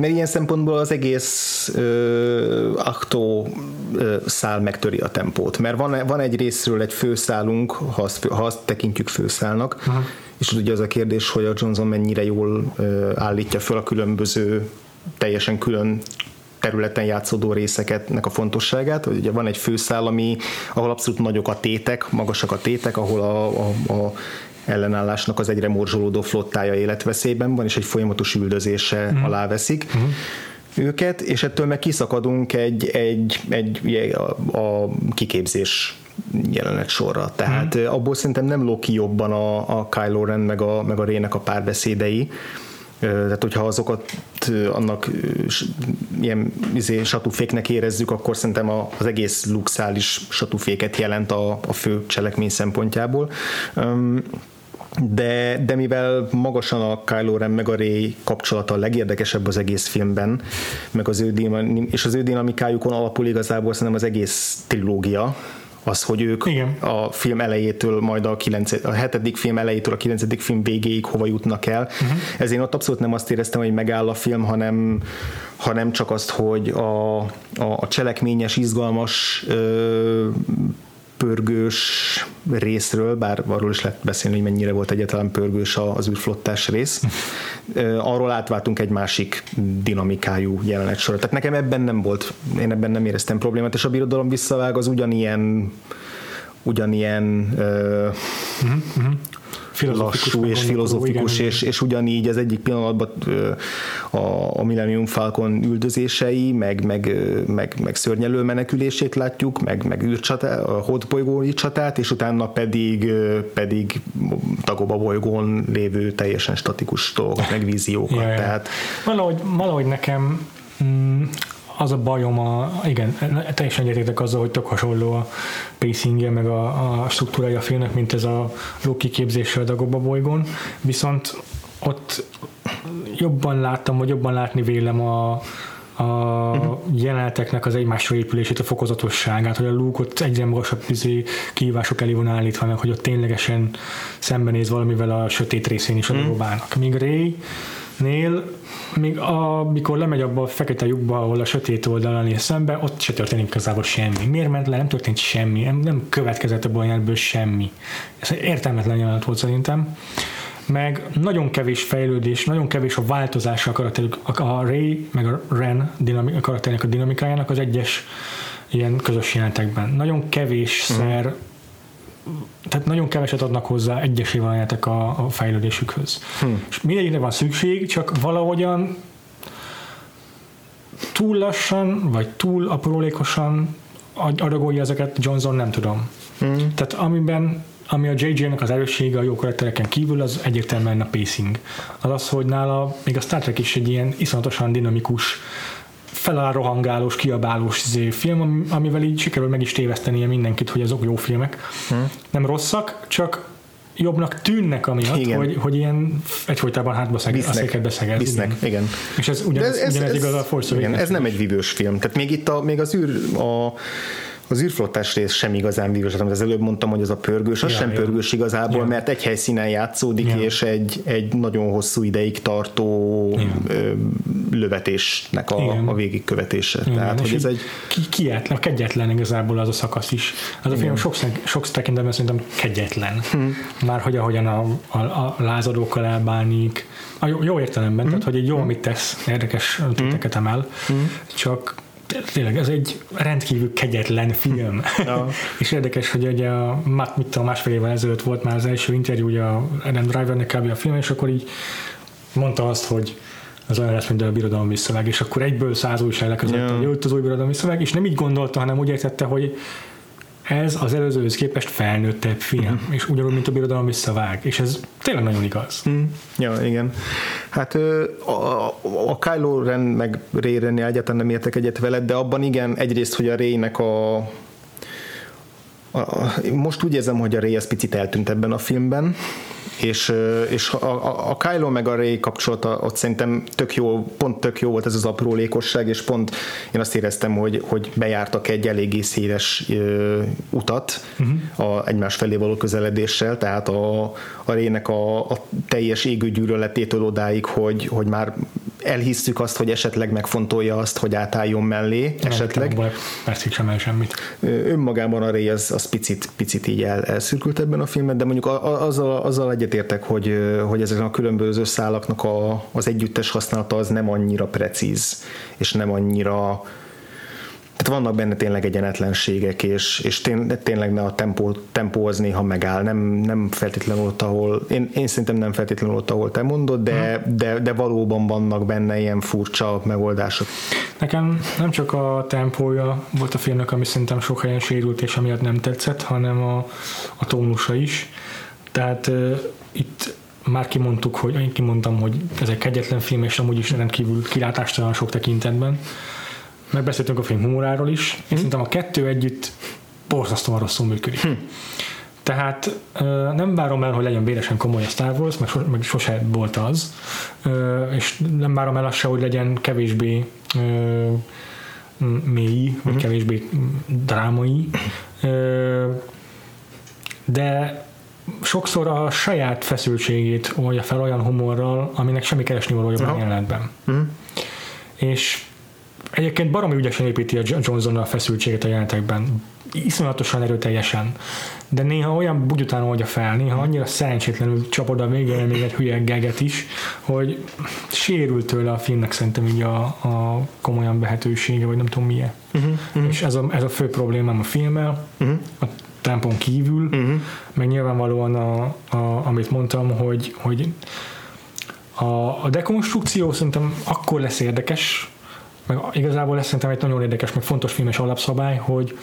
mert ilyen szempontból az egész ö, aktó ö, szál megtöri a tempót, mert van, van egy részről egy főszálunk, ha azt, ha azt tekintjük főszálnak, Aha. és ugye az a kérdés, hogy a Johnson mennyire jól ö, állítja föl a különböző teljesen külön területen játszódó részeketnek a fontosságát, hogy ugye van egy főszál, ami, ahol abszolút nagyok a tétek, magasak a tétek, ahol a, a, a ellenállásnak az egyre morzsolódó flottája életveszélyben van, és egy folyamatos üldözése uh-huh. alá veszik. Uh-huh őket, és ettől meg kiszakadunk egy, egy, egy a, a kiképzés jelenet sorra. Tehát hmm. abból szerintem nem ki jobban a, a Kylo Ren meg a, meg a Rének a párbeszédei, tehát hogyha azokat annak ilyen izé, satúféknek érezzük, akkor szerintem az egész luxál is satúféket jelent a, a fő cselekmény szempontjából de, de mivel magasan a Kylo Ren meg a Rey kapcsolata a legérdekesebb az egész filmben, meg az ő és az ő dinamikájukon alapul igazából szerintem az egész trilógia, az, hogy ők Igen. a film elejétől, majd a, 9, a hetedik film elejétől a kilencedik film végéig hova jutnak el. Uh-huh. Ezért én ott abszolút nem azt éreztem, hogy megáll a film, hanem, hanem csak azt, hogy a, a, a cselekményes, izgalmas ö, pörgős részről, bár arról is lehet beszélni, hogy mennyire volt egyáltalán pörgős az űrflottás rész, arról átváltunk egy másik dinamikájú jelenet sorra. Tehát nekem ebben nem volt, én ebben nem éreztem problémát, és a birodalom visszavág az ugyanilyen ugyanilyen uh, uh-huh, uh-huh lassú és filozofikus, igen, és, és ugyanígy az egyik pillanatban a, a Millennium Falcon üldözései, meg, meg, meg, meg szörnyelő menekülését látjuk, meg, meg űrcsatá, a hódbolygói csatát, és utána pedig, pedig Tagoba bolygón lévő teljesen statikus dolgokat, meg víziókat. Ja, Tehát... Valahogy, valahogy nekem mm, az a bajom, a, igen, teljesen egyetértek azzal, hogy tök hasonló a pacingje, meg a, a struktúrája a filmnek, mint ez a Loki képzése a Dagoba bolygón, viszont ott jobban láttam, vagy jobban látni vélem a, a uh-huh. jeleneteknek az egymásra épülését, a fokozatosságát, hogy a Luke ott egyre magasabb izé, kihívások elé van állítva, meg hogy ott ténylegesen szembenéz valamivel a sötét részén is a uh-huh. dolgobának. Míg Ray nél, még amikor lemegy abba a fekete lyukba, ahol a sötét oldalon néz szembe, ott se történik igazából semmi. Miért ment le? Nem történt semmi. Nem, nem következett a semmi. Ez értelmetlen jelenet volt szerintem meg nagyon kevés fejlődés, nagyon kevés a változás a karakterük, a Ray meg a Ren dinamik, a karakternek a dinamikájának az egyes ilyen közös jelentekben. Nagyon kevésszer uh-huh tehát nagyon keveset adnak hozzá egyesével a, a fejlődésükhöz. Hmm. És mindegyikre van szükség, csak valahogyan túl lassan, vagy túl aprólékosan adagolja ezeket Johnson, nem tudom. Hmm. Tehát amiben ami a JJ-nek az erőssége a jó karaktereken kívül, az egyértelműen a pacing. Az az, hogy nála még a Star Trek is egy ilyen iszonyatosan dinamikus felárohangálós, kiabálós izé film, amivel így sikerül meg is tévesztenie mindenkit, hogy azok jó filmek. Hmm. Nem rosszak, csak jobbnak tűnnek amiatt, igen. hogy, hogy ilyen egyfolytában hátba szeg, a széket beszegez. igen. igen. És ez ugyanez, ez, ugyanez ez, igaz a Force igen, Ez nem egy vívős film. Tehát még itt a, még az űr, a, az űrflottás rész sem igazán vívős, amit az előbb mondtam, hogy az a pörgős, az ja, sem ja. pörgős igazából, ja. mert egy helyszínen játszódik, ja. és egy, egy nagyon hosszú ideig tartó ja. lövetésnek a, a végigkövetése. Igen. Tehát, hogy ez egy... Ki, kietlen, kegyetlen igazából az a szakasz is. Az a film sok, sok tekintetben szerintem kegyetlen. Hmm. Már hogy ahogyan a, a, a lázadókkal elbánik, a jó, jó értelemben, hmm. tehát hogy egy jó, hm. amit tesz, érdekes téteket emel, hmm. csak tényleg ez egy rendkívül kegyetlen film. Ja. és érdekes, hogy ugye a, mit tudom, másfél évvel ezelőtt volt már az első interjúja a Adam Drivernek kb. a film, és akkor így mondta azt, hogy az olyan lesz, mint a birodalmi szöveg, és akkor egyből száz újság leközött, ja. hogy az új birodalmi szöveg, és nem így gondolta, hanem úgy értette, hogy ez az előzőhöz képest felnőttebb film, mm. és ugyanúgy, mint a birodalom visszavág, és ez tényleg nagyon igaz. Mm. Ja, igen. Hát a, a, Kylo Ren meg Ray ren egyáltalán nem értek egyet veled, de abban igen, egyrészt, hogy a Ray-nek a, a, most úgy érzem, hogy a Ray az picit eltűnt ebben a filmben, és, és a, a, a Kylo meg a Ray kapcsolata ott szerintem tök jó, pont tök jó volt ez az aprólékosság, és pont én azt éreztem, hogy, hogy bejártak egy eléggé széles ö, utat uh-huh. a egymás felé való közeledéssel, tehát a, a Rének a, a teljes égő gyűlöletétől odáig, hogy, hogy már elhisszük azt, hogy esetleg megfontolja azt, hogy átálljon mellé, nem, esetleg. Persze sem el semmit. Önmagában a Ray az, az picit, picit így el, elszürkült ebben a filmben, de mondjuk azzal, azzal egyetértek, hogy, hogy ezek a különböző szálaknak a, az együttes használata az nem annyira precíz, és nem annyira vannak benne tényleg egyenetlenségek, és, és tényleg ne a tempó, tempó az néha megáll, nem, nem feltétlenül ott, ahol, én, én szerintem nem feltétlenül ott, ahol te mondod, de, hmm. de, de valóban vannak benne ilyen furcsa megoldások. Nekem nem csak a tempója volt a filmnek, ami szerintem sok helyen sérült, és amiatt nem tetszett, hanem a, a tónusa is. Tehát uh, itt már kimondtuk, hogy én kimondtam, hogy ez egy kegyetlen film, és amúgy is rendkívül kilátástalan sok tekintetben megbeszéltünk a film humoráról is, és hm. szerintem a kettő együtt borzasztóan rosszul működik. Hm. Tehát nem várom el, hogy legyen véresen komoly a Star Wars, meg, so, meg sose volt az, és nem várom el azt se, hogy legyen kevésbé mély, vagy uh-huh. kevésbé drámai, de sokszor a saját feszültségét oldja fel olyan humorral, aminek semmi keresni valója a jelenetben. Uh-huh. És Egyébként baromi ügyesen építi a Johnson a feszültséget a jelentekben. Iszonyatosan erőteljesen. De néha olyan bugyután oldja fel, néha annyira szerencsétlenül csapod a végén még egy hülye geget is, hogy sérült tőle a filmnek szerintem így a, a komolyan behetősége, vagy nem tudom milyen. Uh-huh, uh-huh. És ez a, ez a fő problémám a filmmel, uh-huh. a tempon kívül, uh-huh. meg nyilvánvalóan a, a, amit mondtam, hogy, hogy a, a dekonstrukció szerintem akkor lesz érdekes, meg igazából ez szerintem egy nagyon érdekes, meg fontos filmes alapszabály, hogy,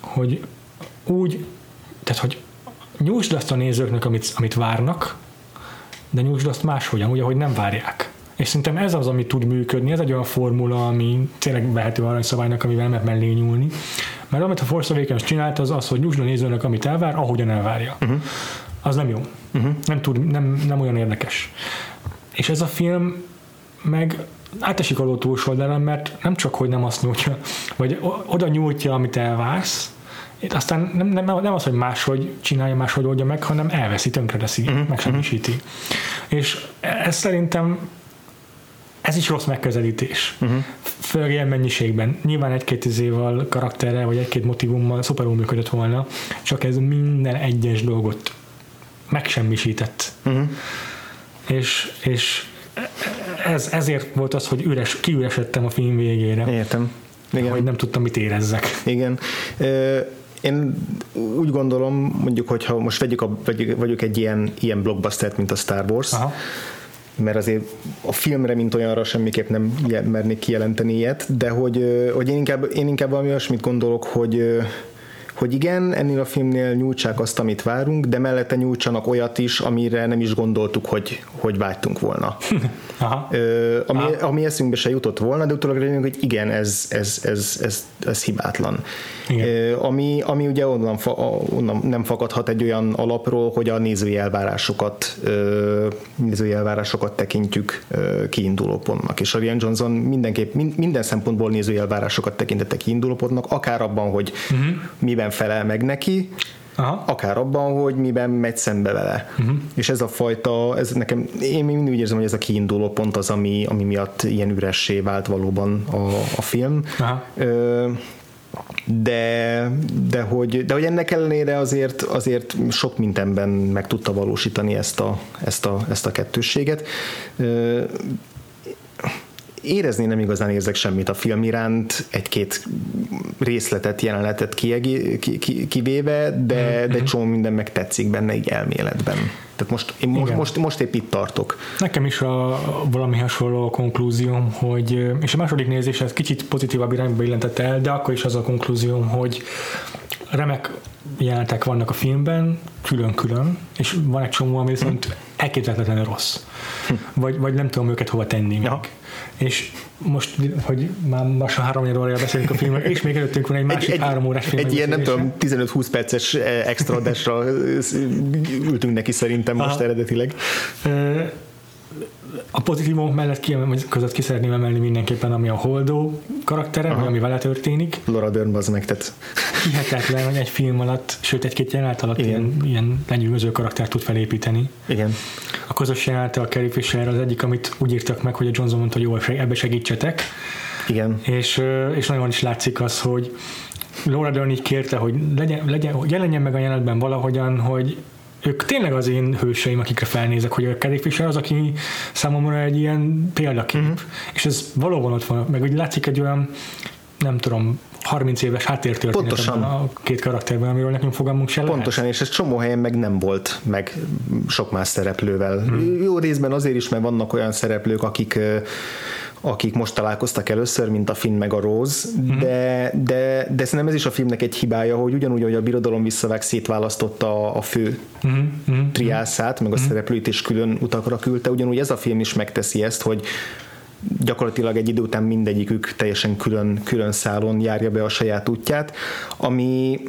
hogy úgy, tehát hogy nyújtsd azt a nézőknek, amit, amit várnak, de nyújtsd azt máshogyan, úgy, ahogy nem várják. És szerintem ez az, ami tud működni, ez egy olyan formula, ami tényleg vehető aranyszabálynak, amivel nem lehet mellé nyúlni. Mert amit a Force Awakens csinált, az az, hogy nyújtsd a nézőnek, amit elvár, ahogyan elvárja. Uh-huh. Az nem jó. Uh-huh. Nem, tud, nem, nem olyan érdekes. És ez a film meg átesik a ló túlsó oldalán, mert nem csak, hogy nem azt nyújtja, vagy oda nyújtja, amit elvársz, itt aztán nem, nem, nem az, hogy máshogy csinálja, máshogy oldja meg, hanem elveszi, tönkreteszi, uh-huh. megsemmisíti. Uh-huh. És ez szerintem ez is rossz megközelítés. Uh-huh. Főleg ilyen mennyiségben. Nyilván egy-két izéval, karakterrel, vagy egy-két motivummal szuperul működött volna, csak ez minden egyes dolgot megsemmisített. Uh-huh. És, és ez, ezért volt az, hogy üres, kiüresedtem a film végére. Értem. Igen. Hogy nem tudtam, mit érezzek. Igen. Én úgy gondolom, mondjuk, hogyha most vegyük, a, vegyük, vegyük egy ilyen, ilyen blockbustert, mint a Star Wars, Aha mert azért a filmre, mint olyanra semmiképp nem mernék kijelenteni ilyet, de hogy, hogy én, inkább, én inkább valami olyasmit gondolok, hogy, hogy igen, ennél a filmnél nyújtsák azt, amit várunk, de mellette nyújtsanak olyat is, amire nem is gondoltuk, hogy, hogy vágytunk volna. Aha. Ö, ami, Aha. ami eszünkbe se jutott volna, de utólag rájönünk, hogy igen, ez, ez, ez, ez, ez hibátlan. Igen. Ö, ami, ami ugye onnan, fa, onnan nem fakadhat egy olyan alapról, hogy a nézői elvárásokat, ö, nézői elvárásokat tekintjük ö, kiinduló pontnak. És a Rian Johnson mindenképp minden szempontból nézői elvárásokat tekintette kiinduló pontnak, akár abban, hogy uh-huh. miben miben felel meg neki, Aha. akár abban, hogy miben megy szembe vele. Uh-huh. És ez a fajta, ez nekem, én mindig úgy érzem, hogy ez a kiinduló pont az, ami, ami miatt ilyen üressé vált valóban a, a film. Aha. Ö, de, de, hogy, de hogy ennek ellenére azért, azért sok mindenben meg tudta valósítani ezt a, ezt a, ezt a kettősséget érezni nem igazán érzek semmit a film iránt, egy-két részletet, jelenetet kiegé, ki, ki, kivéve, de, mm-hmm. de csomó minden meg tetszik benne így elméletben. Tehát most, én most, most, most épp itt tartok. Nekem is a, valami hasonló a konklúzióm, hogy, és a második nézés ez kicsit pozitívabb irányba illentette el, de akkor is az a konklúzióm, hogy remek jelenetek vannak a filmben, külön-külön, és van egy csomó, ami viszont elképzelhetetlenül rossz. Vagy, vagy nem tudom őket hova tenni. Ja. És most, hogy már lassan három órája beszélünk a filmről, és még előttünk van egy másik egy, három órás film. Egy ilyen, nem tudom, 15-20 perces eh, extra adásra ültünk neki szerintem most Aha. eredetileg. A pozitívumok mellett ki, között ki szeretném emelni mindenképpen, ami a Holdó karaktere, vagy ami vele történik. Laura Dern az meg, tehát hihetetlen, hogy egy film alatt, sőt egy-két jelenet alatt ilyen, ilyen lenyűgöző karaktert tud felépíteni. Igen. A közös jelenete a Carrie Fisher az egyik, amit úgy írtak meg, hogy a Johnson mondta, hogy jó, ebbe segítsetek. Igen. És, és nagyon is látszik az, hogy Laura Dern így kérte, hogy legyen, legyen, jelenjen meg a jelenetben valahogyan, hogy ők tényleg az én hőseim, akikre felnézek, hogy a Carrie Fisher az, aki számomra egy ilyen példakép. Uh-huh. És ez valóban ott van, meg úgy látszik egy olyan, nem tudom, 30 éves háttértörténet Pontosan. a két karakterben, amiről nekünk fogalmunk se Pontosan, lehet. és ez csomó helyen meg nem volt meg sok más szereplővel. Hmm. Jó részben azért is, mert vannak olyan szereplők, akik akik most találkoztak először, mint a Finn meg a Rose, mm-hmm. de, de, de szerintem ez is a filmnek egy hibája, hogy ugyanúgy, hogy a birodalom visszavág szétválasztotta a fő mm-hmm. triászát, meg a mm-hmm. szereplőit is külön utakra küldte, ugyanúgy ez a film is megteszi ezt, hogy gyakorlatilag egy idő után mindegyikük teljesen külön, külön szálon járja be a saját útját, ami,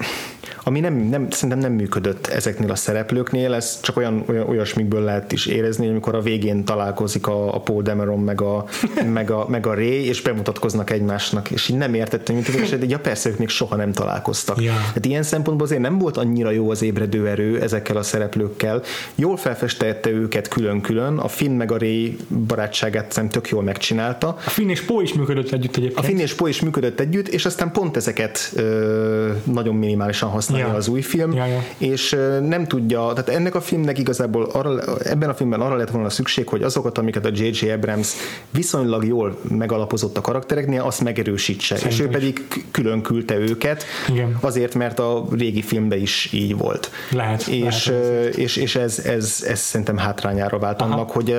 ami nem, nem, szerintem nem működött ezeknél a szereplőknél, ez csak olyan, olyan olyasmikből lehet is érezni, amikor a végén találkozik a, a Paul Dameron meg a, meg, a, meg a Ray, és bemutatkoznak egymásnak, és így nem értettem, mint és ja persze, ők még soha nem találkoztak. Ja. Hát ilyen szempontból azért nem volt annyira jó az ébredő erő ezekkel a szereplőkkel. Jól felfestette őket külön-külön, a Finn meg a Ray barátságát szerintem tök jól megcsinálta. A Finn és Po is működött együtt egyébként. A Finn és Po is működött együtt, és aztán pont ezeket ö, nagyon minimálisan használja ja. az új film, ja, ja. és nem tudja, tehát ennek a filmnek igazából arra, ebben a filmben arra lett volna szükség, hogy azokat, amiket a J.J. Abrams viszonylag jól megalapozott a karaktereknél, azt megerősítse, Szerintem és ő pedig külön küldte őket, Igen. azért, mert a régi filmben is így volt. Lehet. És, lehet, és, és ez, ez, ez szerintem hátrányára vált Aha. annak, hogy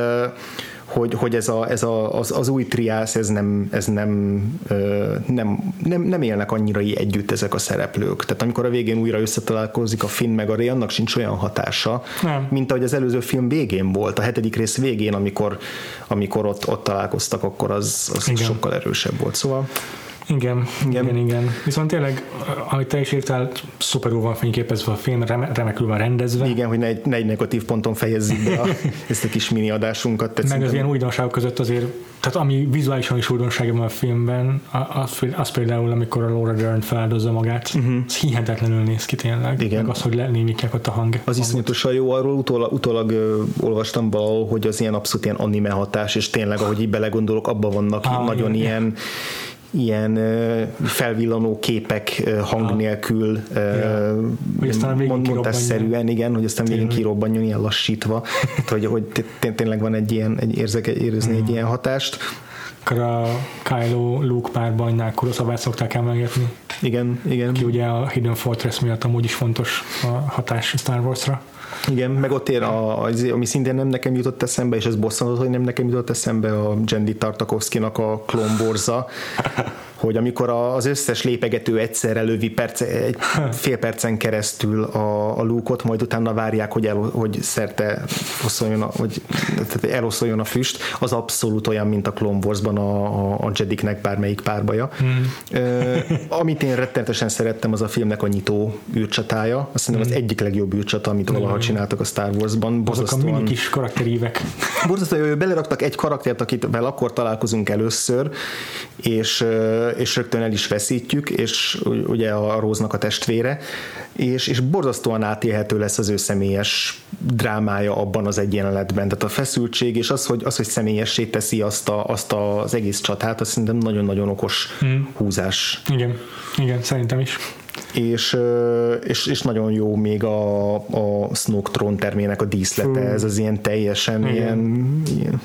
hogy, hogy ez a, ez a, az, az új triász, ez nem, ez nem, nem, nem, nem élnek annyira együtt ezek a szereplők. Tehát amikor a végén újra összetalálkozik a Finn meg a Ray, annak sincs olyan hatása, nem. mint ahogy az előző film végén volt, a hetedik rész végén, amikor, amikor ott, ott találkoztak, akkor az, az sokkal erősebb volt. Szóval igen, igen, igen, igen. Viszont tényleg, ahogy te is írtál, szuperul van fényképezve a film, remekül van rendezve. Igen, hogy ne egy, ne egy negatív ponton fejezzük be a, ezt a kis mini adásunkat. Meg szerintem... az ilyen újdonságok között azért, tehát ami vizuálisan is újdonság van a filmben, az, az például, amikor a Laura Dern feláldozza magát, uh-huh. az hihetetlenül néz ki tényleg. Igen. Meg az, hogy lenémítják ott a hang. Az iszonyatosan jó, arról utólag, utólag ö, olvastam valahol, hogy az ilyen abszolút ilyen anime hatás, és tényleg, ahogy így belegondolok, abban vannak ah, nagyon igen, ilyen ilyen felvillanó képek hang nélkül ja. mondásszerűen, igen, hogy aztán végén kirobbanjon ilyen lassítva, hogy, hogy tényleg van egy ilyen, egy érzek, érezni egy ilyen hatást. Akkor a Kylo Luke párbajnál Kuroszabát szokták emlegetni. Igen, igen. Ki ugye a Hidden Fortress miatt amúgy is fontos a hatás Star Wars-ra. Igen, meg ott ér, a, ami szintén nem nekem jutott eszembe, és ez bosszantott, hogy nem nekem jutott eszembe a Jendi Tartakovskynak a klomborza, hogy amikor az összes lépegető egyszerre lövi perce, egy fél percen keresztül a, a lúkot, majd utána várják, hogy, el, hogy szerte oszoljon a, hogy, tehát eloszoljon a füst, az abszolút olyan, mint a Clone Wars-ban a, a, a Jediknek bármelyik párbaja. Hmm. Uh, amit én rettenetesen szerettem, az a filmnek a nyitó űrcsatája. Azt hiszem hmm. az egyik legjobb űrcsata, amit valaha csináltak a Star Wars-ban. Azok a mini kis karakterívek. Borzasztóan, beleraktak egy karaktert, akit akkor találkozunk először, és és rögtön el is veszítjük, és ugye a Róznak a testvére, és, és borzasztóan átélhető lesz az ő személyes drámája abban az egy jelenetben. Tehát a feszültség, és az, hogy, az, hogy személyessé teszi azt, a, azt az egész csatát, az szerintem nagyon-nagyon okos hmm. húzás. Igen, igen, szerintem is és, és, és nagyon jó még a, a Snoke trón termének a díszlete, Fú. ez az ilyen teljesen Igen. ilyen, ilyen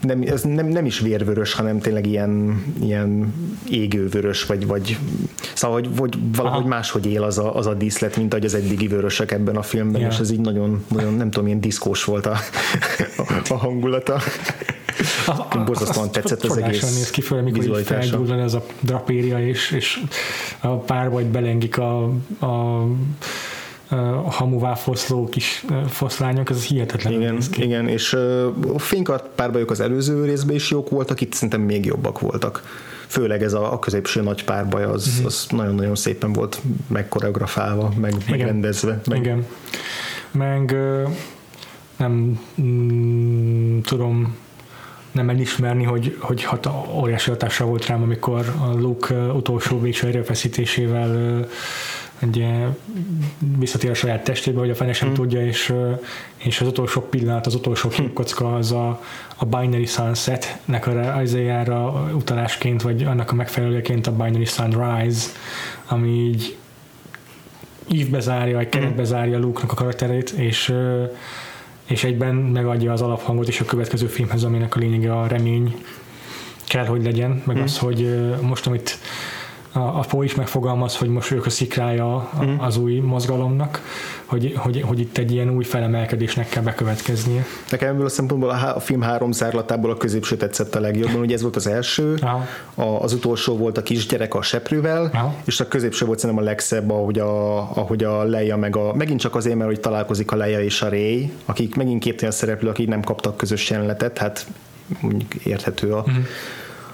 nem, ez nem, nem is vérvörös, hanem tényleg ilyen, ilyen égővörös, vagy, vagy szóval, hogy, hogy valahogy Aha. máshogy él az a, az a díszlet, mint ahogy az eddigi vörösek ebben a filmben, yeah. és ez így nagyon, nagyon nem tudom, ilyen diszkós volt a, a hangulata. Borzasztóan tetszett az egész néz ki, főleg, mikor így felgyullan ez a drapéria, és, és a párbajt belengik a, a a hamuvá foszló kis foszlányok, ez hihetetlen. Igen, igen és a fénykart párbajok az előző részben is jók voltak, itt szerintem még jobbak voltak. Főleg ez a, a középső nagy párbaj, az, uh-huh. az nagyon-nagyon szépen volt megkoreografálva, meg, igen. megrendezve. Meg... Igen. Meg nem mm, tudom nem elismerni, hogy, hogy hat, óriási hatással volt rám, amikor a Luke utolsó végső erőfeszítésével ugye visszatér a saját testébe, hogy a fene sem mm. tudja, és, és az utolsó pillanat, az utolsó hm. képkocka az a, a Binary Sunset-nek a izéjára utalásként, vagy annak a megfelelőjeként a Binary Sunrise, ami így ívbe zárja, vagy keretbe hm. zárja Luke-nak a karakterét, és és egyben megadja az alaphangot is a következő filmhez, aminek a lényege a remény kell, hogy legyen, meg mm. az, hogy most, amit a, Poe is megfogalmaz, hogy most ők a szikrája mm. az új mozgalomnak, hogy, hogy, hogy itt egy ilyen új felemelkedésnek kell bekövetkeznie. Nekem ebből a szempontból a, a film három zárlatából a középső tetszett a legjobban, ugye ez volt az első, a, az utolsó volt a kisgyerek a seprővel, Aha. és a középső volt szerintem a legszebb, ahogy a, ahogy a Leia meg a, megint csak azért, mert hogy találkozik a Leia és a Ray, akik megint két olyan szereplő, akik nem kaptak közös jelenetet, hát mondjuk érthető a, uh-huh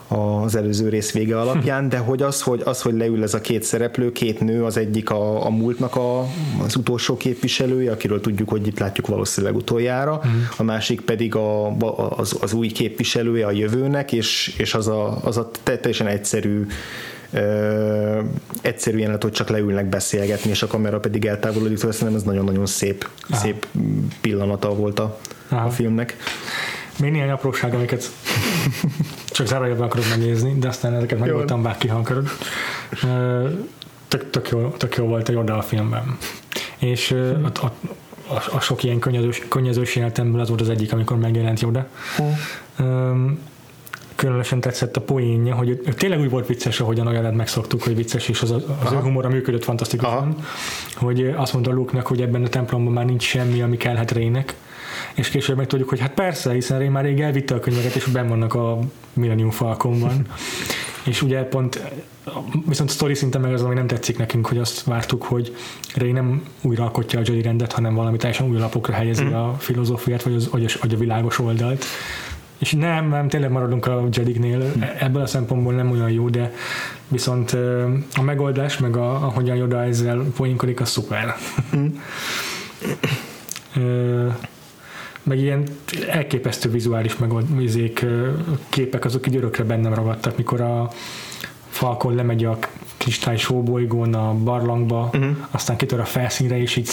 az előző rész vége alapján, de hogy az, hogy, az, hogy leül ez a két szereplő, két nő, az egyik a, a múltnak a, az utolsó képviselője, akiről tudjuk, hogy itt látjuk valószínűleg utoljára, uh-huh. a másik pedig a, az, az új képviselője a jövőnek, és, és az a, az a teljesen egyszerű Ö, egyszerű jelenet, hogy csak leülnek beszélgetni, és a kamera pedig eltávolodik, szóval szerintem ez nagyon-nagyon szép, Aha. szép pillanata volt a, a filmnek. Még néhány apróság, amiket csak zárójelben akarok megnézni, de aztán ezeket megoldtam bárki, ha akarod. Tök, tök, jó, tök jó volt a Yoda a filmben. És a, a, a, a sok ilyen könnyezős, könnyezős életemből az volt az egyik, amikor megjelent Yoda. Um, különösen tetszett a poénja, hogy ő tényleg úgy volt vicces, ahogyan olyan megszoktuk, hogy vicces, és az, az ő humora működött fantasztikusan, hogy azt mondta Luke-nak, hogy ebben a templomban már nincs semmi, ami kellhet Rének, és később meg tudjuk, hogy hát persze, hiszen én már rég elvitte a könyveket, és benn vannak a Millennium Falconban. és ugye pont viszont a sztori szinten meg az, ami nem tetszik nekünk, hogy azt vártuk, hogy Ray nem újra alkotja a Jedi rendet, hanem valami teljesen új lapokra helyezi mm. a filozófiát, vagy, az, vagy, a, vagy a világos oldalt. És nem, nem, tényleg maradunk a Jediknél, mm. ebből a szempontból nem olyan jó, de viszont a megoldás, meg a, ahogyan Yoda ezzel poénkodik, az szuper. Mm meg ilyen elképesztő vizuális megoldmizék, képek azok így örökre bennem ragadtak, mikor a Falcon lemegy a kristály sóbolygón a barlangba, uh-huh. aztán kitör a felszínre, és így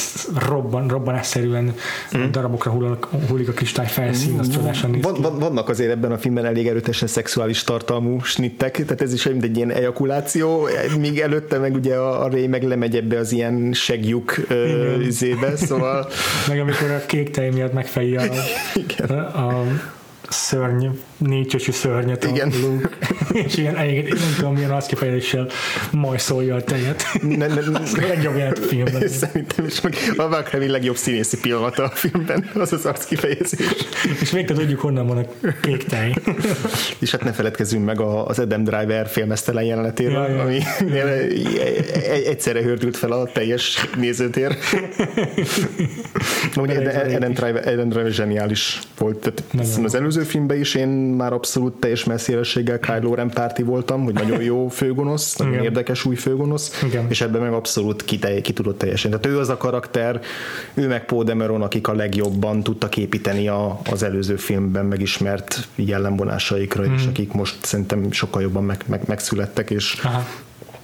robban, robbanásszerűen uh-huh. darabokra hullik, hullik a kristály felszín, az csodásan néz van, van, Vannak azért ebben a filmben elég erőtesen szexuális tartalmú snittek, tehát ez is egy ilyen ejakuláció, míg előtte meg ugye a, a Ray meg lemegy ebbe az ilyen segjuk zébe, szóval... meg amikor a kék tej miatt megfejje a, a, a szörny, négy csöcsű szörnyet Igen. a Luke, és ilyen, egy, nem tudom milyen az kifejezéssel majszolja a tejet. Ne, ne, ne, a legjobb jelent a filmben. Szerintem is meg a Valkyrie legjobb színészi pillanata a filmben, az az arc kifejezés. És még te tudjuk, honnan van a kék tej. és hát ne feledkezzünk meg az Adam Driver filmesztelen jelenetéről, ja, ja. ami egyszerre hördült fel a teljes nézőtér. Ugye Adam Driver, Adam Driver zseniális volt. Tehát az előző filmben is én már abszolút teljes messzélességgel Kylo Ren párti voltam, hogy nagyon jó főgonosz, nagyon Igen. érdekes új főgonosz, Igen. és ebben meg abszolút ki, ki tudott teljesen. Tehát ő az a karakter, ő meg Paul Demeron, akik a legjobban tudtak építeni a, az előző filmben megismert jellemvonásaikra, mm. és akik most szerintem sokkal jobban meg, meg, megszülettek, és Aha.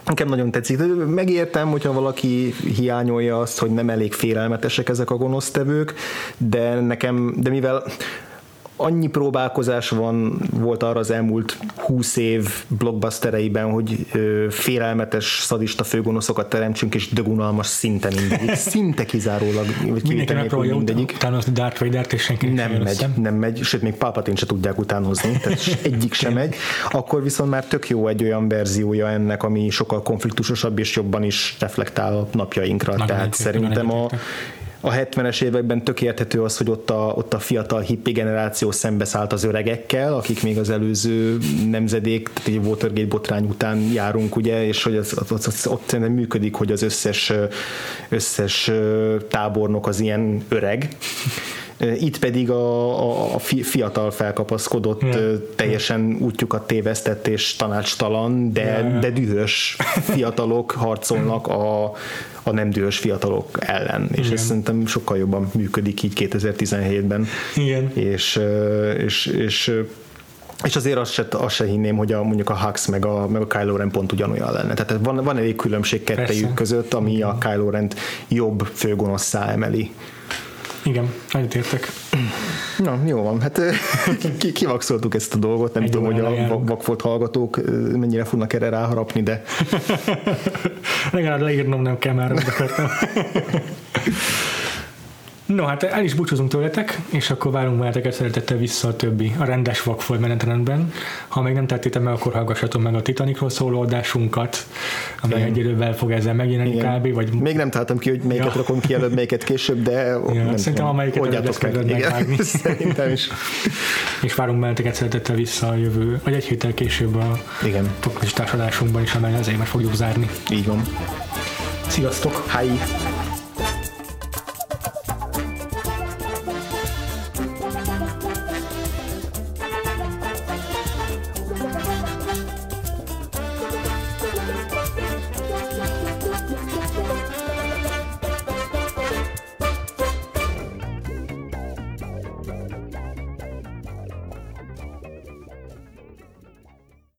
Nekem nagyon tetszik. Megértem, hogyha valaki hiányolja azt, hogy nem elég félelmetesek ezek a gonosztevők, de nekem, de mivel annyi próbálkozás van, volt arra az elmúlt húsz év blockbustereiben, hogy ö, félelmetes szadista főgonoszokat teremtsünk, és dögunalmas szinten mindegyik. Szinte kizárólag, vagy Mindenki megpróbálja mindegyik. utánozni Darth Vader-t, és senki nem megy, összem. nem megy, sőt, még Palpatine se tudják utánozni, tehát egyik sem megy. Akkor viszont már tök jó egy olyan verziója ennek, ami sokkal konfliktusosabb, és jobban is reflektál a napjainkra. Nagyon tehát szerintem a a 70-es években tök érthető az, hogy ott a, ott a fiatal hippi generáció szembeszállt az öregekkel, akik még az előző nemzedék, tehát egy Watergate botrány után járunk, ugye, és hogy az, az, az, ott működik, hogy az összes, összes tábornok az ilyen öreg, itt pedig a, a fiatal felkapaszkodott, yeah. teljesen útjukat tévesztett és tanácstalan, de, yeah. de dühös fiatalok harcolnak a, a nem dühös fiatalok ellen, és Igen. ez szerintem sokkal jobban működik így 2017-ben. Igen. És, és, és és azért azt se, azt se hinném, hogy a, mondjuk a Hux meg a, meg a Kylo Ren pont ugyanolyan lenne. Tehát van, van elég különbség kettejük között, ami a Kylo Ren jobb főgonoszszá emeli. Igen, egyetértek. Na, jó van. Hát kivakszoltuk ezt a dolgot, nem Egy tudom, hogy a vakfolt hallgatók mennyire fognak erre ráharapni, de... Legalább leírnom nem kell már, No, hát el is búcsúzunk tőletek, és akkor várunk veleteket szeretettel vissza a többi, a rendes vakfolt menetrendben. Ha még nem tettétek meg, akkor hallgassatok meg a Titanicról szóló adásunkat, amely egy idővel fog ezzel megjelenni Igen. kb. Vagy... Még nem találtam ki, hogy melyiket ja. rakom ki előbb, melyiket később, de ja, nem szerintem amelyiket előbb lesz megvágni. Szerintem is. és várunk veleteket szeretettel vissza a jövő, vagy egy héttel később a Igen. társadásunkban is, amely az évet fogjuk zárni. Így van. Sziasztok! Hi!